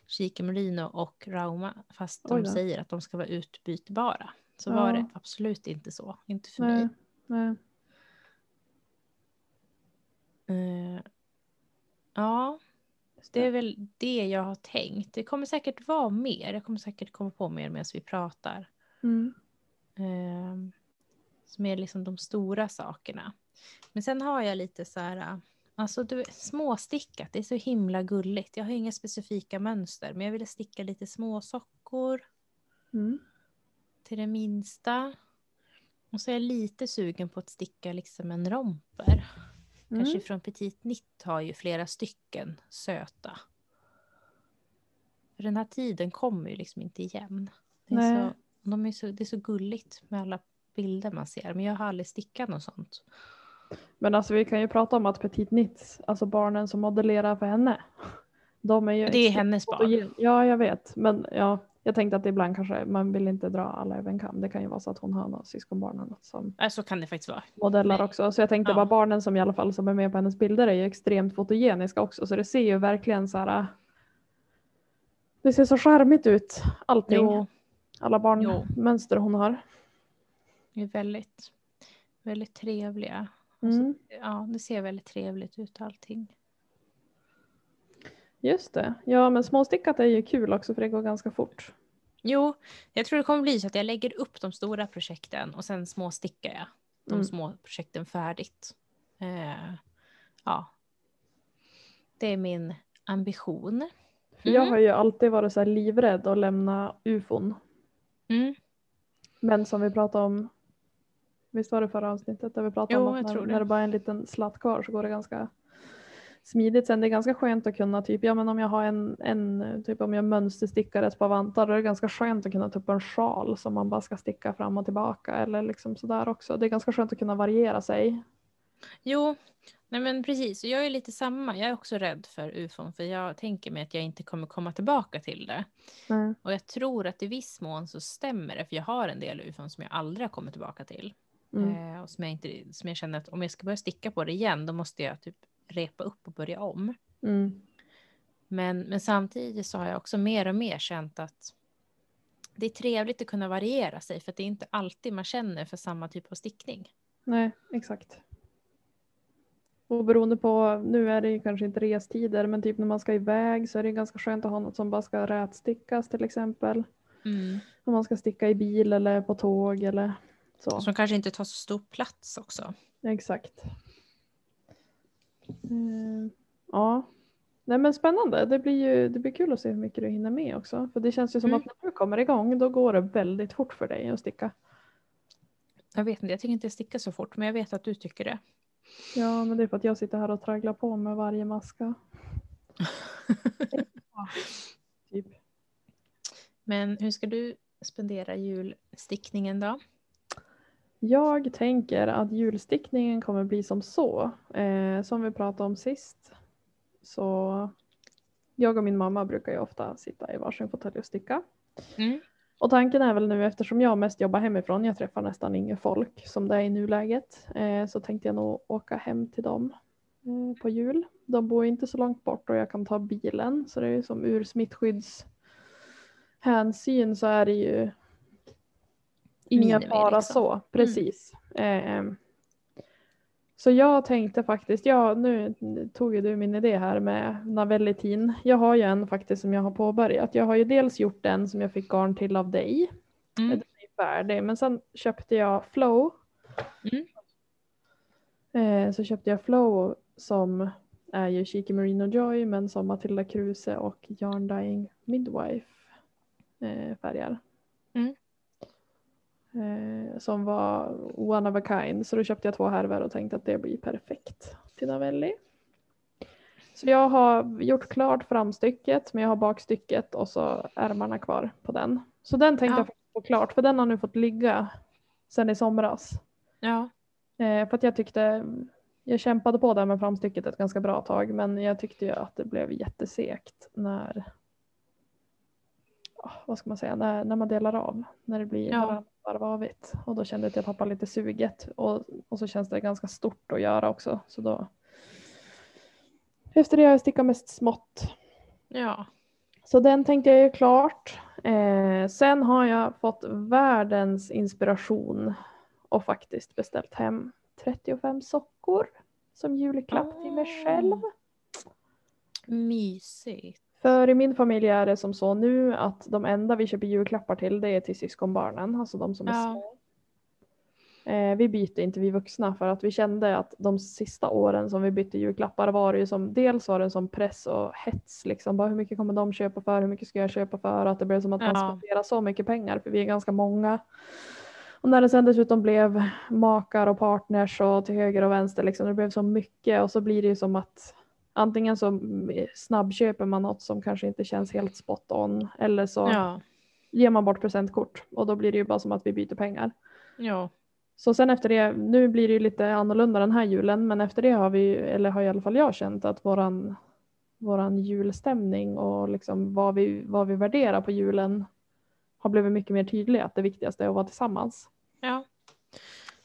Chica Merino och Rauma. Fast de säger att de ska vara utbytbara. Så Ja. var det absolut inte så. Inte för mig. Nej. Nej. Eh, ja, det är väl det jag har tänkt. Det kommer säkert vara mer. Jag kommer säkert komma på mer medan vi pratar. Mm. Eh, som är liksom de stora sakerna. Men sen har jag lite så här, alltså du småstickat, det är så himla gulligt. Jag har inga specifika mönster, men jag ville sticka lite små sockor Mm. till det minsta. Och så är jag lite sugen på att sticka liksom en romper. Kanske Mm. från Petit Nitt har ju flera stycken söta. För den här tiden kommer ju liksom inte igen. Det är, Nej. så, de är så, det är så gulligt med alla bilder man ser. Men jag har aldrig stickat något sånt. Men alltså vi kan ju prata om att Petit Nits, alltså barnen som modellerar för henne. De är ju Det är hennes barn. Ja, jag vet. Men ja, jag tänkte att ibland kanske man vill inte dra alla över en kam. Det kan ju vara så att hon har några syskonbarn eller något som Äh, så kan det faktiskt vara. modellar Nej. också. Så jag tänkte Ja. bara barnen som i alla fall som är med på hennes bilder är ju extremt fotogeniska också. Så det ser ju verkligen så här. Det ser så charmigt ut allting. Jo, Alla barnmönster hon har. det är väldigt, väldigt trevliga. Mm. Ja, det ser väldigt trevligt ut allting. Just det. Ja men småstickat är ju kul också för det går ganska fort. Jo, jag tror det kommer bli så att jag lägger upp de stora projekten och sen småstickar jag de Mm. små projekten färdigt. Eh, ja. Det är min ambition. För Jag Mm. har ju alltid varit så här livrädd att lämna ufon. Mm. Men som vi pratade om, visst var det förra avsnittet där vi pratade Jo, om att när, när det bara är en liten slatt kvar så går det ganska smidigt. Sen det är ganska skönt att kunna typ, ja men om jag har en, en typ om jag mönsterstickar ett par vantar då är det ganska skönt att kunna ta upp en sjal som man bara ska sticka fram och tillbaka eller liksom sådär också. Det är ganska skönt att kunna variera sig. Jo, nej men precis. Jag är lite samma. Jag är också rädd för ufon för jag tänker mig att jag inte kommer komma tillbaka till det. Mm. Och jag tror att i viss mån så stämmer det för jag har en del ufon som jag aldrig har kommit tillbaka till. Mm. Eh, och som jag, inte, som jag känner att om jag ska börja sticka på det igen då måste jag typ repa upp och börja om. Mm. Men, men samtidigt så har jag också mer och mer känt att det är trevligt att kunna variera sig för att det är inte alltid man känner för samma typ av stickning. Nej, exakt. Och beroende på, nu är det ju kanske inte restider, men typ när man ska iväg så är det ganska skönt att ha något som bara ska rätstickas till exempel. Om man ska sticka i bil eller på tåg eller så. Som kanske inte tar så stor plats också. Exakt. Mm, ja. Nej men spännande. Det blir ju det blir kul att se hur mycket du hinner med också. För det känns ju som Mm. att när du kommer igång då går det väldigt fort för dig att sticka. Jag vet inte, jag tycker inte jag stickar så fort men jag vet att du tycker det. Ja men det är för att jag sitter här och tragglar på med varje maska. Ja, typ. Men hur ska du spendera julstickningen då? Jag tänker att julstickningen kommer bli som så. Eh, som vi pratade om sist. Så jag och min mamma brukar ju ofta sitta i varsin fåtölj och sticka. Mm. Och tanken är väl nu eftersom jag mest jobbar hemifrån, jag träffar nästan inget folk som det är i nuläget, eh, så tänkte jag nog åka hem till dem eh, på jul. De bor inte så långt bort och jag kan ta bilen så det är ju som ur smittskyddshänsyn så är det ju ingen Minimi, fara liksom. så, precis. Eh, så jag tänkte faktiskt, ja nu tog ju du min idé här med Navellitin. Jag har ju en faktiskt som jag har påbörjat. Jag har ju dels gjort den som jag fick garn till av dig. Mm. Den är färdig. Men sen köpte jag Flow. Mm. Eh, så köpte jag Flow som är ju Cheeky Merino Joy men som Matilda Kruse och Yarn Dyeing Midwife eh, färgar. Mm. Eh, som var one of a kind. Så då köpte jag två härvor och tänkte att det blir perfekt till Navelli. Så jag har gjort klart framstycket men jag har bakstycket och så ärmarna kvar på den. Så den tänkte Ja. jag få klart för den har nu fått ligga sedan i somras. Ja. Eh, för att jag tyckte, jag kämpade på där med framstycket ett ganska bra tag men jag tyckte ju att det blev jättesekt när, ah, vad ska man säga, när, när man delar av. När det blir Ja. Varv. Och då kände jag att jag tappade lite suget och, och så känns det ganska stort att göra också. Så då, efter det har jag stickat mest smått. ja. Så den tänkte jag göra klart. Eh, sen har jag fått världens inspiration och faktiskt beställt hem 35 sockor som julklapp till mig Ah. själv. Mysigt. För i min familj är det som så nu att de enda vi köper julklappar till det är till syskonbarnen, alltså de som är Ja. små. Eh, vi byter inte vi vuxna för att vi kände att de sista åren som vi bytte julklappar var det ju som dels var det som press och hets liksom. Bara hur mycket kommer de köpa för? Hur mycket ska jag köpa för? Att det blev som att man Ja. spenderar så mycket pengar för vi är ganska många. Och när det sen dessutom blev makar och partners och till höger och vänster, liksom, det blev så mycket och så blir det ju som att antingen så snabbköper man något som kanske inte känns helt spot on eller så Ja. ger man bort presentkort och då blir det ju bara som att vi byter pengar. Ja. Så sen efter det, nu blir det ju lite annorlunda den här julen, men efter det har vi, eller har i alla fall jag känt att våran, våran julstämning och liksom vad vi, vad vi värderar på julen har blivit mycket mer tydlig att det viktigaste är att vara tillsammans. Ja.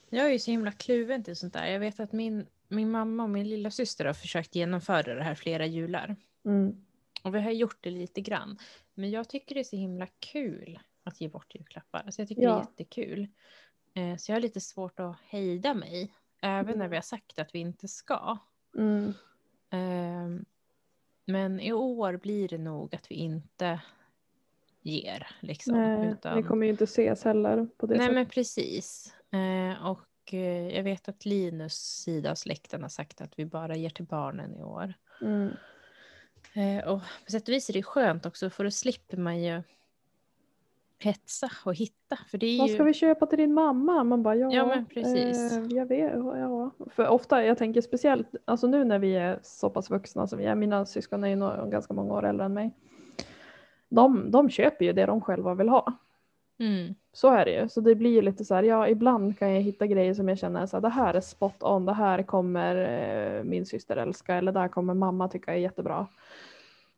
Jag är ju så himla kluven till sånt där. Jag vet att min, min mamma och min lilla syster har försökt genomföra det här flera jular. Mm. Och vi har gjort det lite grann. Men jag tycker det är så himla kul att ge bort julklappar. Alltså jag tycker det Ja. är jättekul. Eh, så jag har lite svårt att hejda mig. Även när Mm. vi har sagt att vi inte ska. Mm. Ehm, men i år blir det nog att vi inte ger. Liksom, Nej, utan... vi kommer ju inte ses heller på det Nej sättet. men precis. Eh, och eh, jag vet att Linus sida av släkten har sagt att vi bara ger till barnen i år. Mm. Eh, och på sätt och vis är det skönt också för då slipper man ju hetsa och hitta. För det är Vad ju... ska vi köpa till din mamma? Man bara ja, Ja, men precis. Eh, jag vet, ja. För ofta, jag tänker speciellt, alltså nu när vi är så pass vuxna som vi är, mina syskon är ju nog ganska många år äldre än mig. De, de köper ju det de själva vill ha. Mm. Så är det ju. Så det blir ju lite så här, ja ibland kan jag hitta grejer som jag känner så här, det här är spot on, det här kommer eh, min syster älska eller det här kommer mamma tycka är jättebra.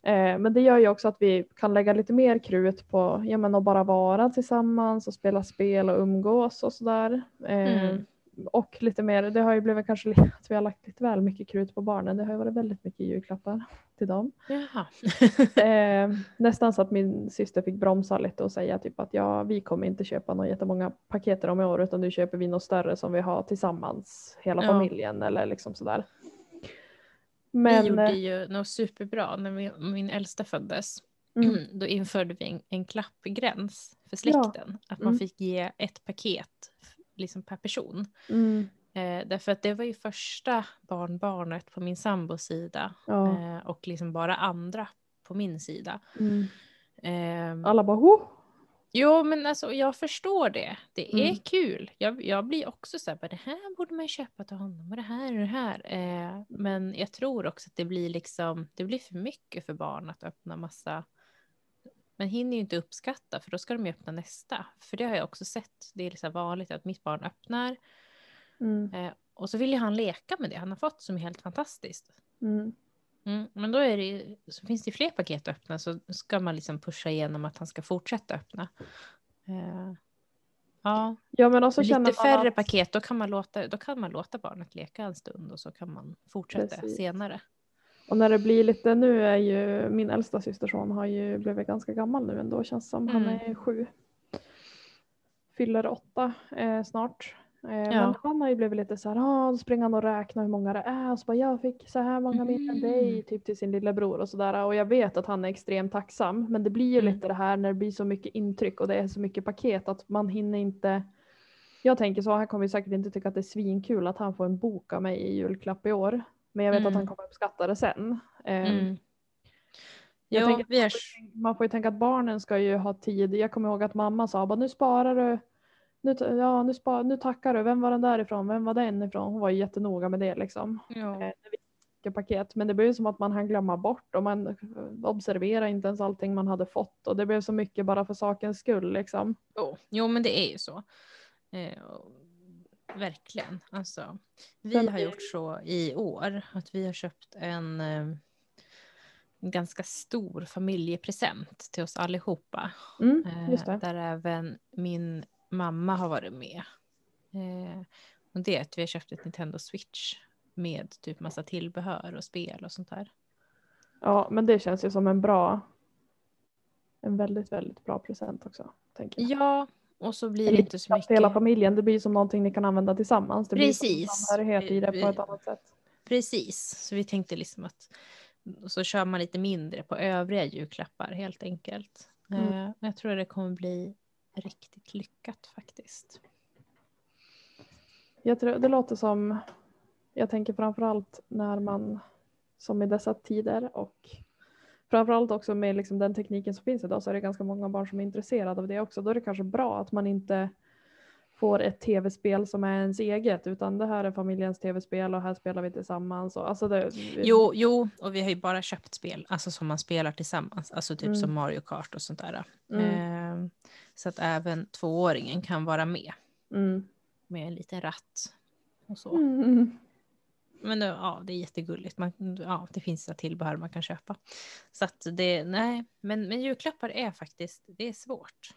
Eh, men det gör ju också att vi kan lägga lite mer krut på ja, men att bara vara tillsammans och spela spel och umgås och sådär. Eh, Mm. Och lite mer, det har ju blivit kanske att vi har lagt lite väl mycket krut på barnen. Det har ju varit väldigt mycket julklappar till dem. Eh, nästan så att min syster fick bromsa lite och säga typ att ja, vi kommer inte köpa några jättemånga paket om i år utan nu köper vi något större som vi har tillsammans, hela Ja. familjen eller liksom sådär. Men, vi gjorde ju något superbra när vi, min äldsta föddes. mm, Då införde vi en, en klappgräns för Ja. släkten. Att man Mm. fick ge ett paket liksom per person. mm, Eh, därför att det var ju första barnbarnet på min sambos sida ja, eh, och liksom bara andra på min sida. mm. Eh, Alla bara oh! jo, men alltså jag förstår det. Det är Mm. kul. Jag, jag blir också så här, det här borde man köpa till honom och det här och det här. Eh, men jag tror också att det blir liksom, det blir för mycket för barn att öppna massa men hinner ju inte uppskatta för då ska de ju öppna nästa. För det har jag också sett. Det är liksom vanligt att mitt barn öppnar Mm, Eh, och så vill ju han leka med det han har fått som är helt fantastiskt. mm. Mm, men då är det, ju- så finns det fler paket att öppna så ska man liksom pusha igenom att han ska fortsätta öppna. Eh, ja, Ja men också lite färre att, paket då kan, man låta, då kan man låta barnet leka en stund och så kan man fortsätta Precis. senare. Och när det blir lite, nu är ju min äldsta systerson har ju blivit ganska gammal nu ändå känns som. Han Mm. är sju. Fyller åtta eh, snart. Eh, Men Ja. han har ju blivit lite så här, ah, då springer han och räknar hur många det är. Och så bara, jag fick så här många mer än dig, Mm. typ till sin lillebror och sådär. Och jag vet att han är extremt tacksam. Men det blir ju Mm. lite det här när det blir så mycket intryck och det är så mycket paket att man hinner inte. Jag tänker så, han kommer ju säkert inte tycka att det är svinkul att han får en bok av mig i julklapp i år. Men jag vet att Mm. han kommer uppskatta det sen. Eh, Mm. jag tänker att vi är... man, får ju tänka, att barnen ska ju ha tid. Jag kommer ihåg att mamma sa bara nu sparar du. Nu, ja, nu, spar, nu tackar du. Vem var den där ifrån? Vem var den ifrån? Hon var ju jättenoga med det liksom. Eh, Ja. fick paket. Men det blev ju som att man hann glömma bort och man observerade inte ens allting man hade fått. Och det blev så mycket bara för sakens skull liksom. Jo, jo, men det är ju så. Eh, verkligen. Alltså, vi har gjort så i år att vi har köpt en, eh, en ganska stor familjepresent till oss allihopa. Mm, Eh. Där även min mamma har varit med. Eh, och det är att vi har köpt ett Nintendo Switch med typ massa tillbehör och spel och sånt där. Ja, men det känns ju som en bra. En väldigt, väldigt bra present också. Ja, och så blir det liten inte så till hela mycket. familjen. Det blir som någonting ni kan använda tillsammans. Det Precis. samhörighet i det på ett annat sätt. Precis, så vi tänkte liksom att så kör man lite mindre på övriga julklappar helt enkelt. Mm. Eh, jag tror det kommer bli riktigt lyckat faktiskt. Jag tror, det låter som, jag tänker framförallt när man, som i dessa tider och framförallt också med liksom den tekniken som finns idag så är det ganska många barn som är intresserade av det också. Då är det kanske bra att man inte får ett tv-spel som är ens eget utan det här är familjens tv-spel och här spelar vi tillsammans. Och, alltså det, Jo, jo, och vi har ju bara köpt spel, alltså som man spelar tillsammans, alltså typ Mm. som Mario Kart och sånt där. Mm. Eh, så att även tvååringen kan vara med, Mm. med en liten ratt och så. Mm. Men ja, det är jättegulligt. Man, ja, det finns tillbehör man kan köpa. Så att det, nej, men, men julklappar är faktiskt, det är svårt.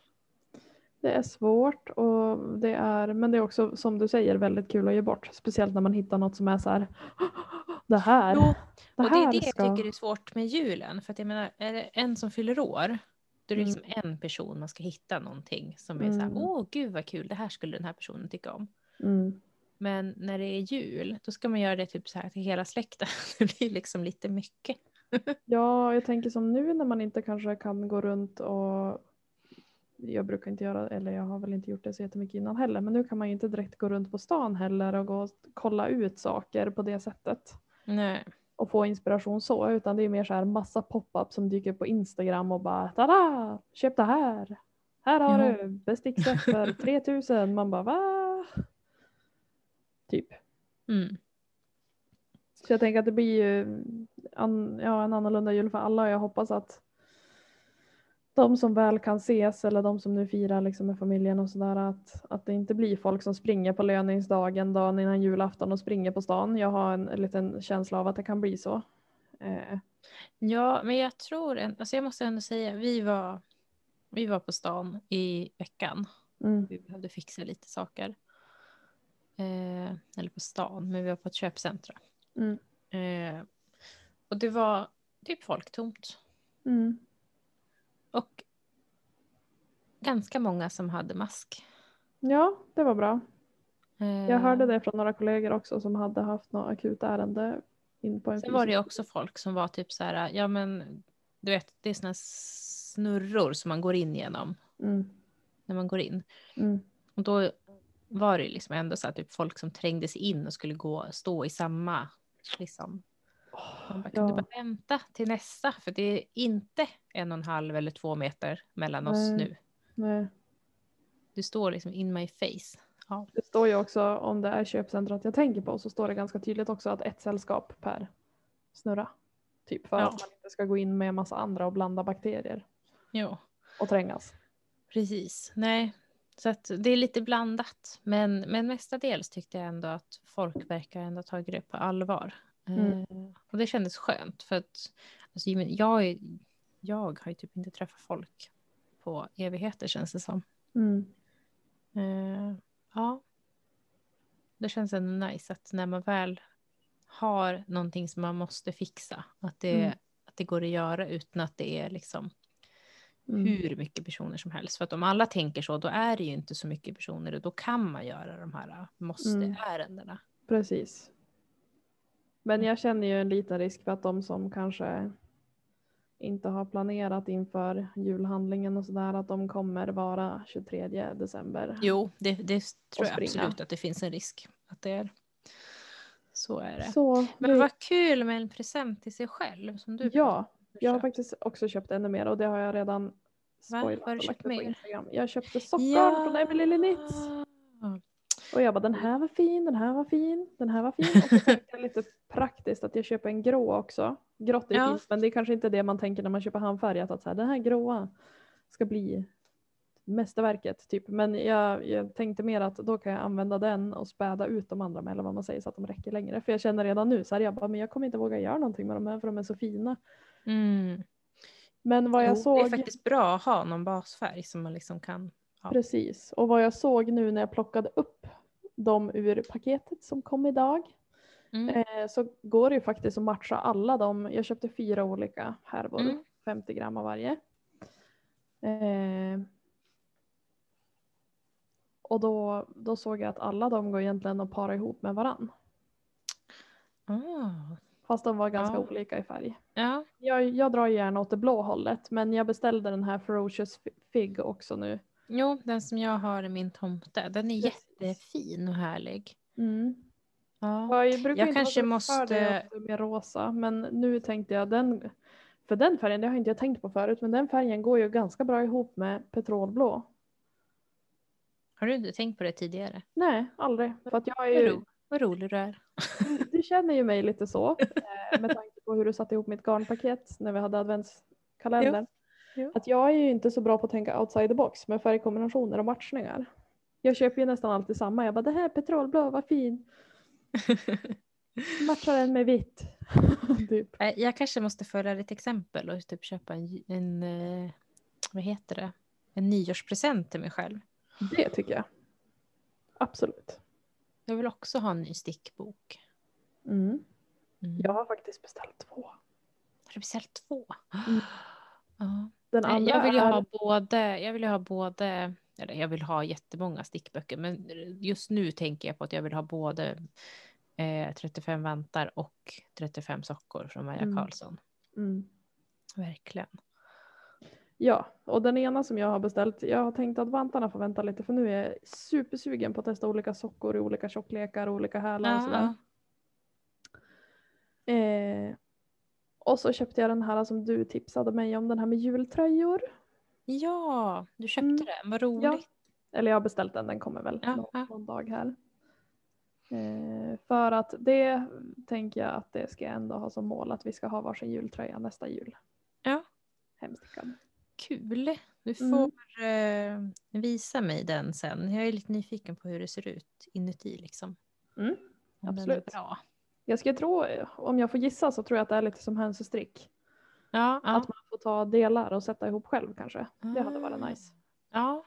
Det är svårt och det är, men det är också som du säger väldigt kul att ge bort. Speciellt när man hittar något som är så här. Det här, Jo, det och det är det jag ska... tycker är svårt med julen. För att jag menar, är det en som fyller år, då är det liksom Mm. en person man ska hitta någonting som är så här, Mm. åh gud vad kul, det här skulle den här personen tycka om. Mm. Men när det är jul, då ska man göra det typ så här till hela släkten. Det blir liksom lite mycket. Ja, jag tänker som nu när man inte kanske kan gå runt och jag brukar inte göra, eller jag har väl inte gjort det så jättemycket innan heller, men nu kan man ju inte direkt gå runt på stan heller och gå och kolla ut saker på det sättet Nej. och få inspiration så, utan det är mer så här massa pop-up som dyker på Instagram och bara tada, köp det här. Här har Ja. du bestickset för 3000. Man bara va? Typ. Mm. Så jag tänker att det blir ju an, ja, en annorlunda jul för alla och jag hoppas att de som väl kan ses eller de som nu firar liksom med familjen och sådär att, att det inte blir folk som springer på löningsdagen dagen innan julafton och springer på stan. Jag har en, en liten känsla av att det kan bli så. Eh, Ja, men jag tror, alltså jag måste ändå säga, vi var, vi var på stan i veckan. mm, Vi behövde fixa lite saker. Eh, eller på stan, men vi var på ett köpcentra. mm, Eh, och det var typ folktomt. mm, Och ganska många som hade mask. ja, det var bra. Eh, Jag hörde det från några kollegor också som hade haft något akut ärende in på en Sen var det också folk som var typ så här, ja men du vet, det är såna snurror som man går in genom Mm, när man går in. mm, Och då var det liksom ändå så här, typ folk som trängde sig in och skulle gå stå i samma liksom. Man bara, ja. bara vänta till nästa? För det är inte en och en halv eller två meter mellan oss Nej. nu. Nej. Du står liksom in my face. Ja. Det står ju också om det är köpcentrat jag tänker på så står det ganska tydligt också att ett sällskap per snurra. Typ för Ja. att man inte ska gå in med massa andra och blanda bakterier Jo, och trängas. precis. Nej, så det är lite blandat. Men, men mestadels tyckte jag ändå att folk verkar ändå ta det på allvar. Mm. Eh, och det kändes skönt för att alltså, jag, är- jag har ju typ inte träffat folk på evigheter känns det som. Mm. Eh, ja. Det känns ändå nice att när man väl har någonting som man måste fixa, att det, Mm. att det går att göra utan att det är liksom Mm. hur mycket personer som helst. För att om alla tänker så, då är det ju inte så mycket personer och då kan man göra de här Mm. måste-ärendena. Precis. Men jag känner ju en liten risk för att de som kanske inte har planerat inför julhandlingen och sådär att de kommer vara 23 december. Jo, det, det tror jag absolut att det finns en risk att det är. Så är det. Så Men vad kul med en present till sig själv som du Ja, jag har faktiskt också köpt ännu mer och det har jag redan spoilat Har du köpt mer? Instagram. Jag köpte sockor från Emily Linnitz. Och jag bara den här var fin, den här var fin, den här var fin. Och så tänkte jag lite praktiskt att jag köper en grå också. Grått är Ja. fint men det är kanske inte det man tänker när man köper handfärgat att så här, den här gråa ska bli mästerverket typ. Men jag, jag tänkte mer att då kan jag använda den och späda ut de andra med eller vad man säger så att de räcker längre. För jag känner redan nu så här, jag bara, men jag kommer inte våga göra någonting med de här för de är så fina. Mm. Men vad jag Jo, såg. Det är faktiskt bra att ha någon basfärg som man liksom kan. Ja. Precis. Och vad jag såg nu när jag plockade upp dem ur paketet som kom idag Mm. eh, så går det ju faktiskt att matcha alla dem. Jag köpte fyra olika härvor, Mm. 50 gram av varje. Eh, och då, då såg jag att alla de går egentligen att para ihop med varann. Ah. Fast de var ganska Ja. olika i färg. Ja, Jag, jag drar gärna åt det blå hållet men jag beställde den här Ferocious Fig också nu. jo, den som jag har i min tomte, den är Precis. jättefin och härlig. Mm. Ja. Jag brukar Jag inte kanske måste- det med rosa men nu tänkte jag den för den färgen, det har inte jag tänkt på förut, men den färgen går ju ganska bra ihop med petrolblå. Har du inte tänkt på det tidigare? Nej, aldrig. För att jag är ju, vad rolig du är. du, du känner ju mig lite så. eh, Med tanke på hur du satte ihop mitt garnpaket när vi hade adventskalendern. Jo. Att jag är ju inte så bra på att tänka outside the box med färgkombinationer och matchningar. Jag köper ju nästan alltid samma. Jag bara det här är petrolblå, vad fin. Matchar den med vitt. typ. Nej, Jag kanske måste följa ditt exempel och typ köpa en, en eh, vad heter det, en nyårspresent till mig själv. Det tycker jag. Absolut. Jag vill också ha en ny stickbok. Mm. Mm. Jag har faktiskt beställt två. Har du beställt två? Mm. Ja. Den andra jag vill ju är... ha både, jag vill ha både, eller jag vill ha jättemånga stickböcker, men just nu tänker jag på att jag vill ha både eh, 35 vantar och 35 sockor från Maja Mm. Karlsson. Mm. Verkligen. Ja, och den ena som jag har beställt, jag har tänkt att vantarna får vänta lite för nu är jag supersugen på att testa olika sockor i olika tjocklekar och olika hälar och Ja, sådär. Eh, och så köpte jag den här som du tipsade mig om, den här med jultröjor. ja, du köpte Mm. den, vad roligt. Eller jag har beställt den, den kommer väl Ja, någon, ja. någon dag här. Eh, för att det tänker jag att det ska jag ändå ha som mål att vi ska ha varsin jultröja nästa jul. Ja. Hemstickad. Kul. Du Mm. får eh, visa mig den sen. Jag är lite nyfiken på hur det ser ut inuti liksom. Mm, absolut. bra. Jag ska tro, om jag får gissa så tror jag att det är lite som hönsestrick. Ja, ja. Att man får ta delar och sätta ihop själv kanske. Det hade varit Ah. nice. Ja.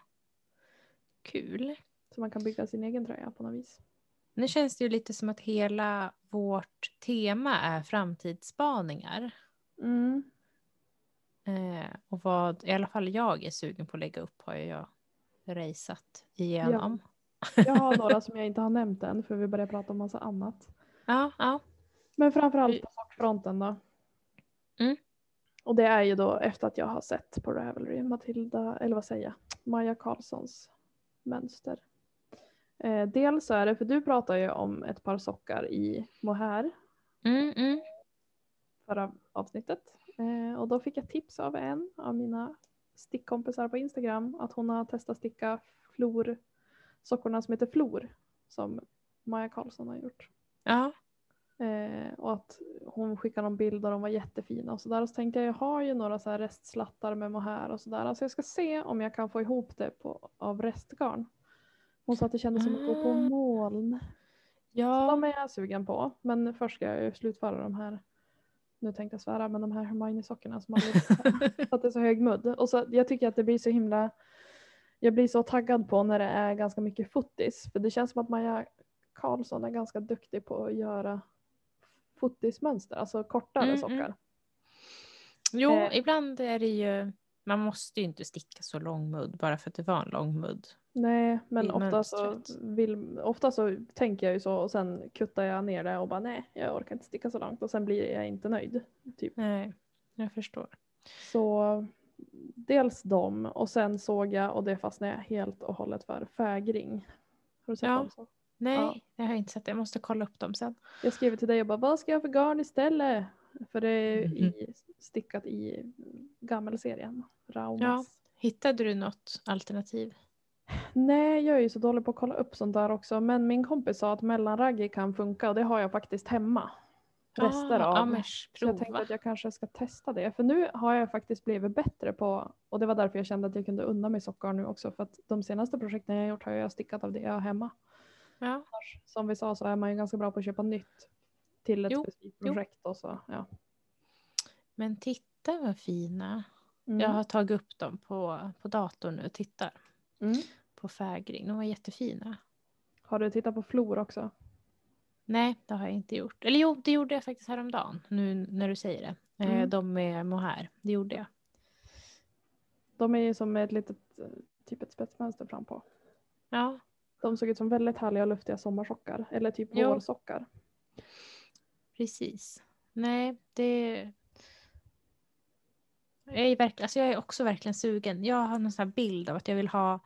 Kul. Så man kan bygga sin egen tröja på något vis. Nu känns det ju lite som att hela vårt tema är framtidsspaningar. Mm. Eh, och vad i alla fall jag är sugen på att lägga upp har jag raceat igenom. Jag har några som jag inte har nämnt än för vi börjar prata om massa annat. Ja, ja. Men framförallt på sockfronten då. Mm. Och det är ju då efter att jag har sett på Ravelry Matilda, eller vad säger jag, Maja Karlssons mönster. Eh, dels så är det, för du pratar ju om ett par sockar i mohair Mm, mm. förra avsnittet. Eh, och då fick jag tips av en av mina stickkompisar på Instagram att hon har testat sticka flor, sockorna som heter Flor som Maja Karlsson har gjort. Ja. Eh, och att hon skickade någon bild och de var jättefina och sådär. Och så tänkte jag, jag har ju några så här restslattar med mohair och sådär. Alltså jag ska se om jag kan få ihop det på, av restgarn. Hon sa att det kändes som att gå på Ah. moln. Ja. De är jag sugen på. Men först ska jag ju slutföra de här, nu tänkte jag svära, men de här Hermione-sockorna som det är så hög mudd. Och så, jag tycker att det blir så himla, jag blir så taggad på när det är ganska mycket fotis. För det känns som att Maja Karlsson är ganska duktig på att göra fotismönster, alltså kortare Mm, sockar. mm. Jo, Eh. ibland är det ju, man måste ju inte sticka så lång mudd bara för att det var en lång mudd. Nej, men ofta så, vill, ofta så tänker jag ju så och sen kuttar jag ner det och bara nej, jag orkar inte sticka så långt och sen blir jag inte nöjd. Typ. Nej, jag förstår. Så dels dem och sen såg jag, och det fastnade jag helt och hållet för, fägring. Har du sett Ja. dem? Så? Nej, Ja. jag har inte sett det. Jag måste kolla upp dem sen. Jag skrev till dig och bara, vad ska jag ha för garn istället? För det är Mhm. i, stickat i gammelserien. Raumas. Ja. Hittade du något alternativ? Nej, jag är ju så dålig på att kolla upp sånt där också. Men min kompis sa att mellanraggi kan funka och det har jag faktiskt hemma. Rester ah, av. Ja, men Så jag tänkte att jag kanske ska testa det. För nu har jag faktiskt blivit bättre på, och det var därför jag kände att jag kunde unna mig sockar nu också. För att de senaste projekten jag har gjort har jag stickat av det jag har hemma. Ja. Som vi sa så är man ju ganska bra på att köpa nytt till ett Jo, specifikt jo. projekt. Och så, ja. Men titta vad fina. Mm. Jag har tagit upp dem på, på datorn nu och tittar Mm. på fägring. De var jättefina. Har du tittat på flor också? Nej, det har jag inte gjort. Eller jo, det gjorde jag faktiskt häromdagen. Nu när du säger det. Eh, Mm. De med mohair. Det gjorde jag. De är ju som ett litet, typ ett spetsmönster fram på. Ja, De såg ut som väldigt härliga och luftiga sommarsockar. Eller typ Jo. vårsockar. Precis. Nej, det... Jag är, verkligen, alltså jag är också verkligen sugen. Jag har någon sån här bild av att jag vill ha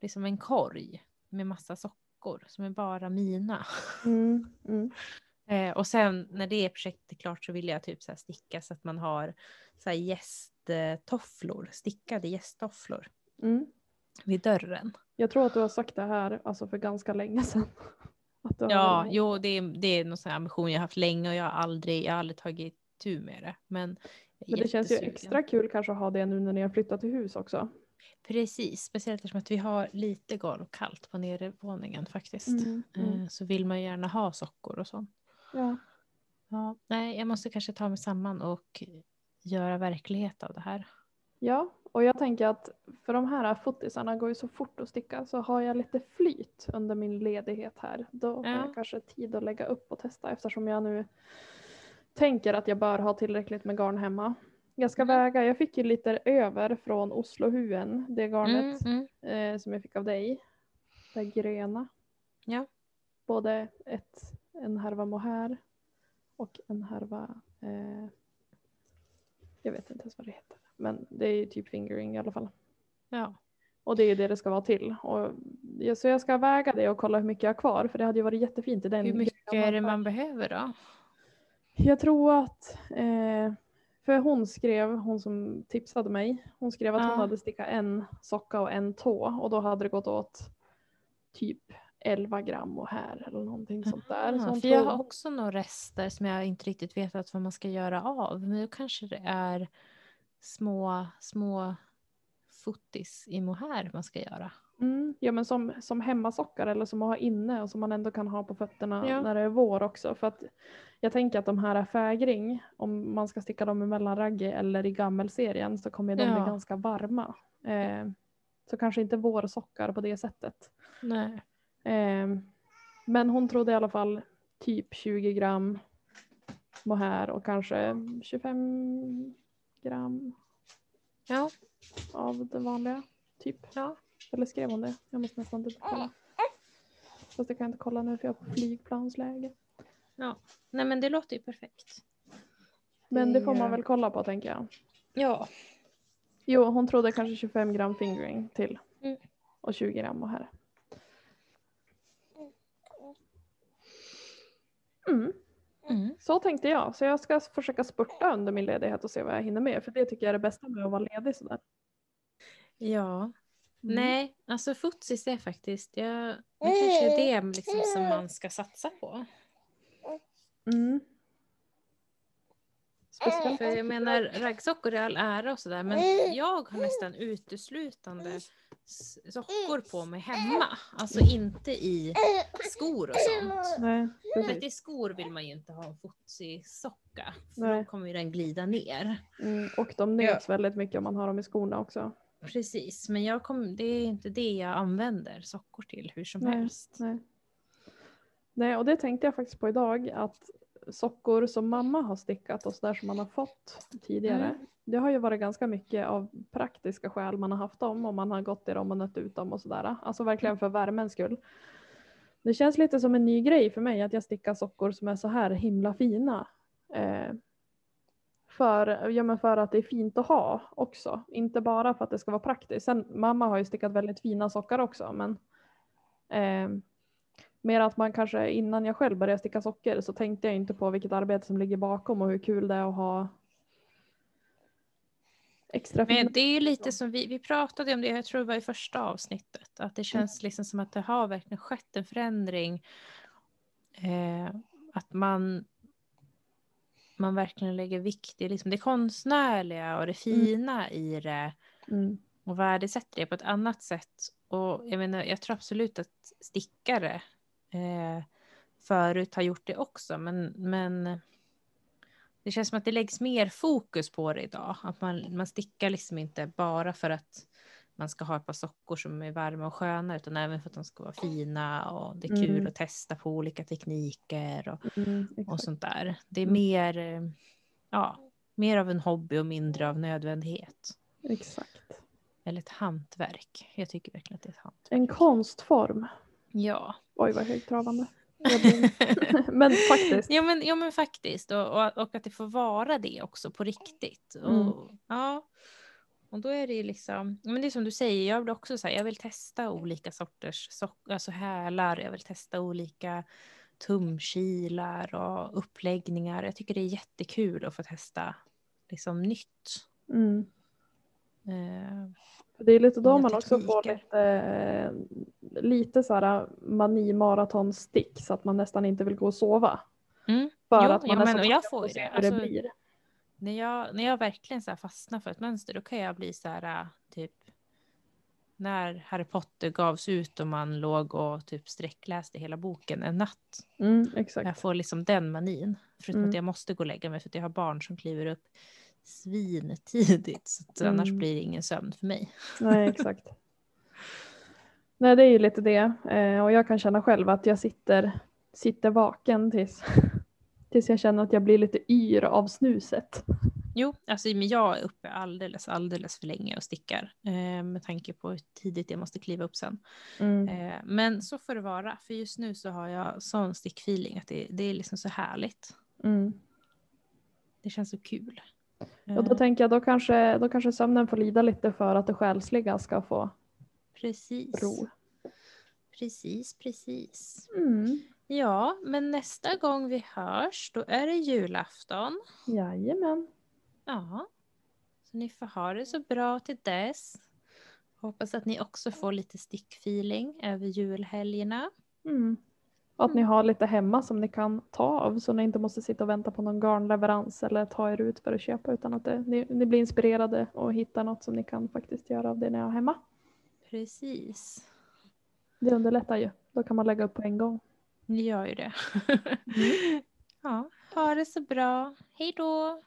liksom en korg med massa sockor som är bara mina. Mm. Mm. Eh, och sen när det projektet är klart så vill jag typ så sticka så att man har så här gästtofflor, stickade gästtofflor Mm. vid dörren. Jag tror att du har sagt det här alltså för ganska länge sedan. Att har- Ja, jo, det är, det är någon sån ambition jag har haft länge och jag har aldrig, jag har aldrig tagit tur med det. Men, Men det känns ju extra kul kanske att ha det nu när ni har flyttat till hus också. Precis, speciellt eftersom att vi har lite golvkallt på nedervåningen faktiskt. Mm, mm. Eh, Så vill man gärna ha sockor och sånt. Ja. Ja, nej, jag måste kanske ta mig samman och göra verklighet av det här. ja, och jag tänker att för de här fotisarna går ju så fort att sticka så har jag lite flyt under min ledighet här. Då har Ja. jag kanske tid att lägga upp och testa eftersom jag nu tänker att jag bör ha tillräckligt med garn hemma. Jag ska Mm. väga, jag fick ju lite över från Oslohuen, det garnet Mm, mm. eh, som jag fick av dig. Det gröna. Ja. Både ett, en härva mohair och en härva, eh, jag vet inte ens vad det heter. Men det är ju typ fingering i alla fall. Ja. Och det är ju det det ska vara till. Och, så jag ska väga det och kolla hur mycket jag har kvar för det hade ju varit jättefint i den. Hur mycket är det man behöver då? Jag tror att, eh, för hon skrev, hon som tipsade mig, hon skrev att Ja. hon hade stickat en socka och en tå och då hade det gått åt typ 11 gram och här eller någonting sånt där. Så hon för jag har också några rester som jag inte riktigt vet vad man ska göra av. Men då kanske det är små, små fotis i mohair man ska göra. Mm, ja men som, som hemmasockar eller som att ha inne och som man ändå kan ha på fötterna Ja. när det är vår också. För att jag tänker att de här är fägring, om man ska sticka dem i mellanragge eller i gammelserien så kommer de Ja. bli ganska varma. Eh, så kanske inte vårsockar på det sättet. Nej. Eh, men hon trodde i alla fall typ 20 gram mohair och kanske 25 gram Ja, av det vanliga. Typ. ja. Eller skrev hon det? Jag måste nästan inte kolla. Fast det kan jag inte kolla nu för jag på flygplansläge. ja. Nej men det låter ju perfekt. Men det får man väl kolla på tänker jag. Ja. Jo, hon trodde kanske 25 gram fingering till. Mm. Och 20 gram och här. Mm, Mm. så tänkte jag. Så jag ska försöka spurta under min ledighet och se vad jag hinner med. För det tycker jag är det bästa med att vara ledig sådär. Ja. Mm. Nej, alltså futsis är faktiskt, jag, det kanske är det liksom som man ska satsa på. Mm. Speciellt. För jag menar raggsockor i all ära och sådär men jag har nästan uteslutande sockor på mig hemma. Alltså inte i skor och sånt. Nej, För i skor vill man ju inte ha en fotsig-socka. För då kommer ju den glida ner. Mm. Och de nöts väldigt mycket om man har dem i skorna också. Precis, men jag kom, det är inte det jag använder sockor till hur som Nej. helst. Nej. Nej, och det tänkte jag faktiskt på idag att sockor som mamma har stickat och sådär som man har fått tidigare. Mm. Det har ju varit ganska mycket av praktiska skäl man har haft dem och man har gått i dem och nött ut dem och sådär. Alltså verkligen för värmens skull. Det känns lite som en ny grej för mig att jag stickar sockor som är så här himla fina. Eh, för, ja, men för att det är fint att ha också. Inte bara för att det ska vara praktiskt. Sen, mamma har ju stickat väldigt fina sockar också men eh, mer att man kanske innan jag själv började sticka sockor så tänkte jag inte på vilket arbete som ligger bakom och hur kul det är att ha extra fina. Men det är ju lite som vi, vi pratade om det, jag tror det var i första avsnittet, att det känns liksom som att det har verkligen skett en förändring. Eh, att man, man verkligen lägger vikt i liksom det konstnärliga och det fina i det Mm. och värdesätter det på ett annat sätt. Och jag menar, jag tror absolut att stickare eh, förut har gjort det också, men, men det känns som att det läggs mer fokus på det idag. Att man, man stickar liksom inte bara för att man ska ha ett par sockor som är varma och sköna, utan även för att de ska vara fina och det är kul Mm. att testa på olika tekniker och, Mm, och sånt där. Det är Mm. mer, eh, ja, mer av en hobby och mindre av nödvändighet. exakt. Eller ett hantverk. Jag tycker verkligen att det är ett hantverk. En konstform. Ja. Oj vad högtravande. Men faktiskt. ja, men, ja men faktiskt. Och, och, och att det får vara det också på riktigt. Och, Mm. ja. och då är det ju liksom, men det är som du säger, jag vill också säga, jag vill testa olika sorters sock, alltså hälar, jag vill testa olika tumkilar och uppläggningar. Jag tycker det är jättekul att få testa liksom nytt. Mm. Eh, Det är lite då man också får lite, eh, lite så här mani-maratonstick så att man nästan inte vill gå och sova. Mm. För Jo, att man ja, är men så jag får det. hur det Alltså, blir. När jag, när jag verkligen så här fastnar för ett mönster då kan jag bli så här äh, typ när Harry Potter gavs ut och man låg och typ sträckläste hela boken en natt. Mm. Jag får liksom den manin. Förutom Mm. att jag måste gå och lägga mig för att jag har barn som kliver upp svintidigt. Så att annars Mm. blir det ingen sömn för mig. Nej, exakt. Nej, det är ju lite det. Eh, och jag kan känna själv att jag sitter, sitter vaken tills, tills jag känner att jag blir lite yr av snuset. Jo, alltså men jag är uppe alldeles, alldeles för länge och stickar. Eh, med tanke på hur tidigt jag måste kliva upp sen. Mm. Eh, men så får det vara. För just nu så har jag sån stickfeeling att det, det är liksom så härligt. Mm. Det känns så kul. Och då Eh, tänker jag då kanske, då kanske sömnen får lida lite för att det själsliga ska få precis. ro. Precis, precis. Mm. Ja, men nästa gång vi hörs då är det julafton. Jajamän. Ja. Så ni får ha det så bra till dess. Hoppas att ni också får lite stickfeeling över julhelgerna. Mm. Och att ni har lite hemma som ni kan ta av så ni inte måste sitta och vänta på någon garnleverans eller ta er ut för att köpa utan att det, ni, ni blir inspirerade och hittar något som ni kan faktiskt göra av det ni har hemma. Precis. Det underlättar ju. Då kan man lägga upp på en gång. Ni gör ju det. ja, ha det så bra. Hej då!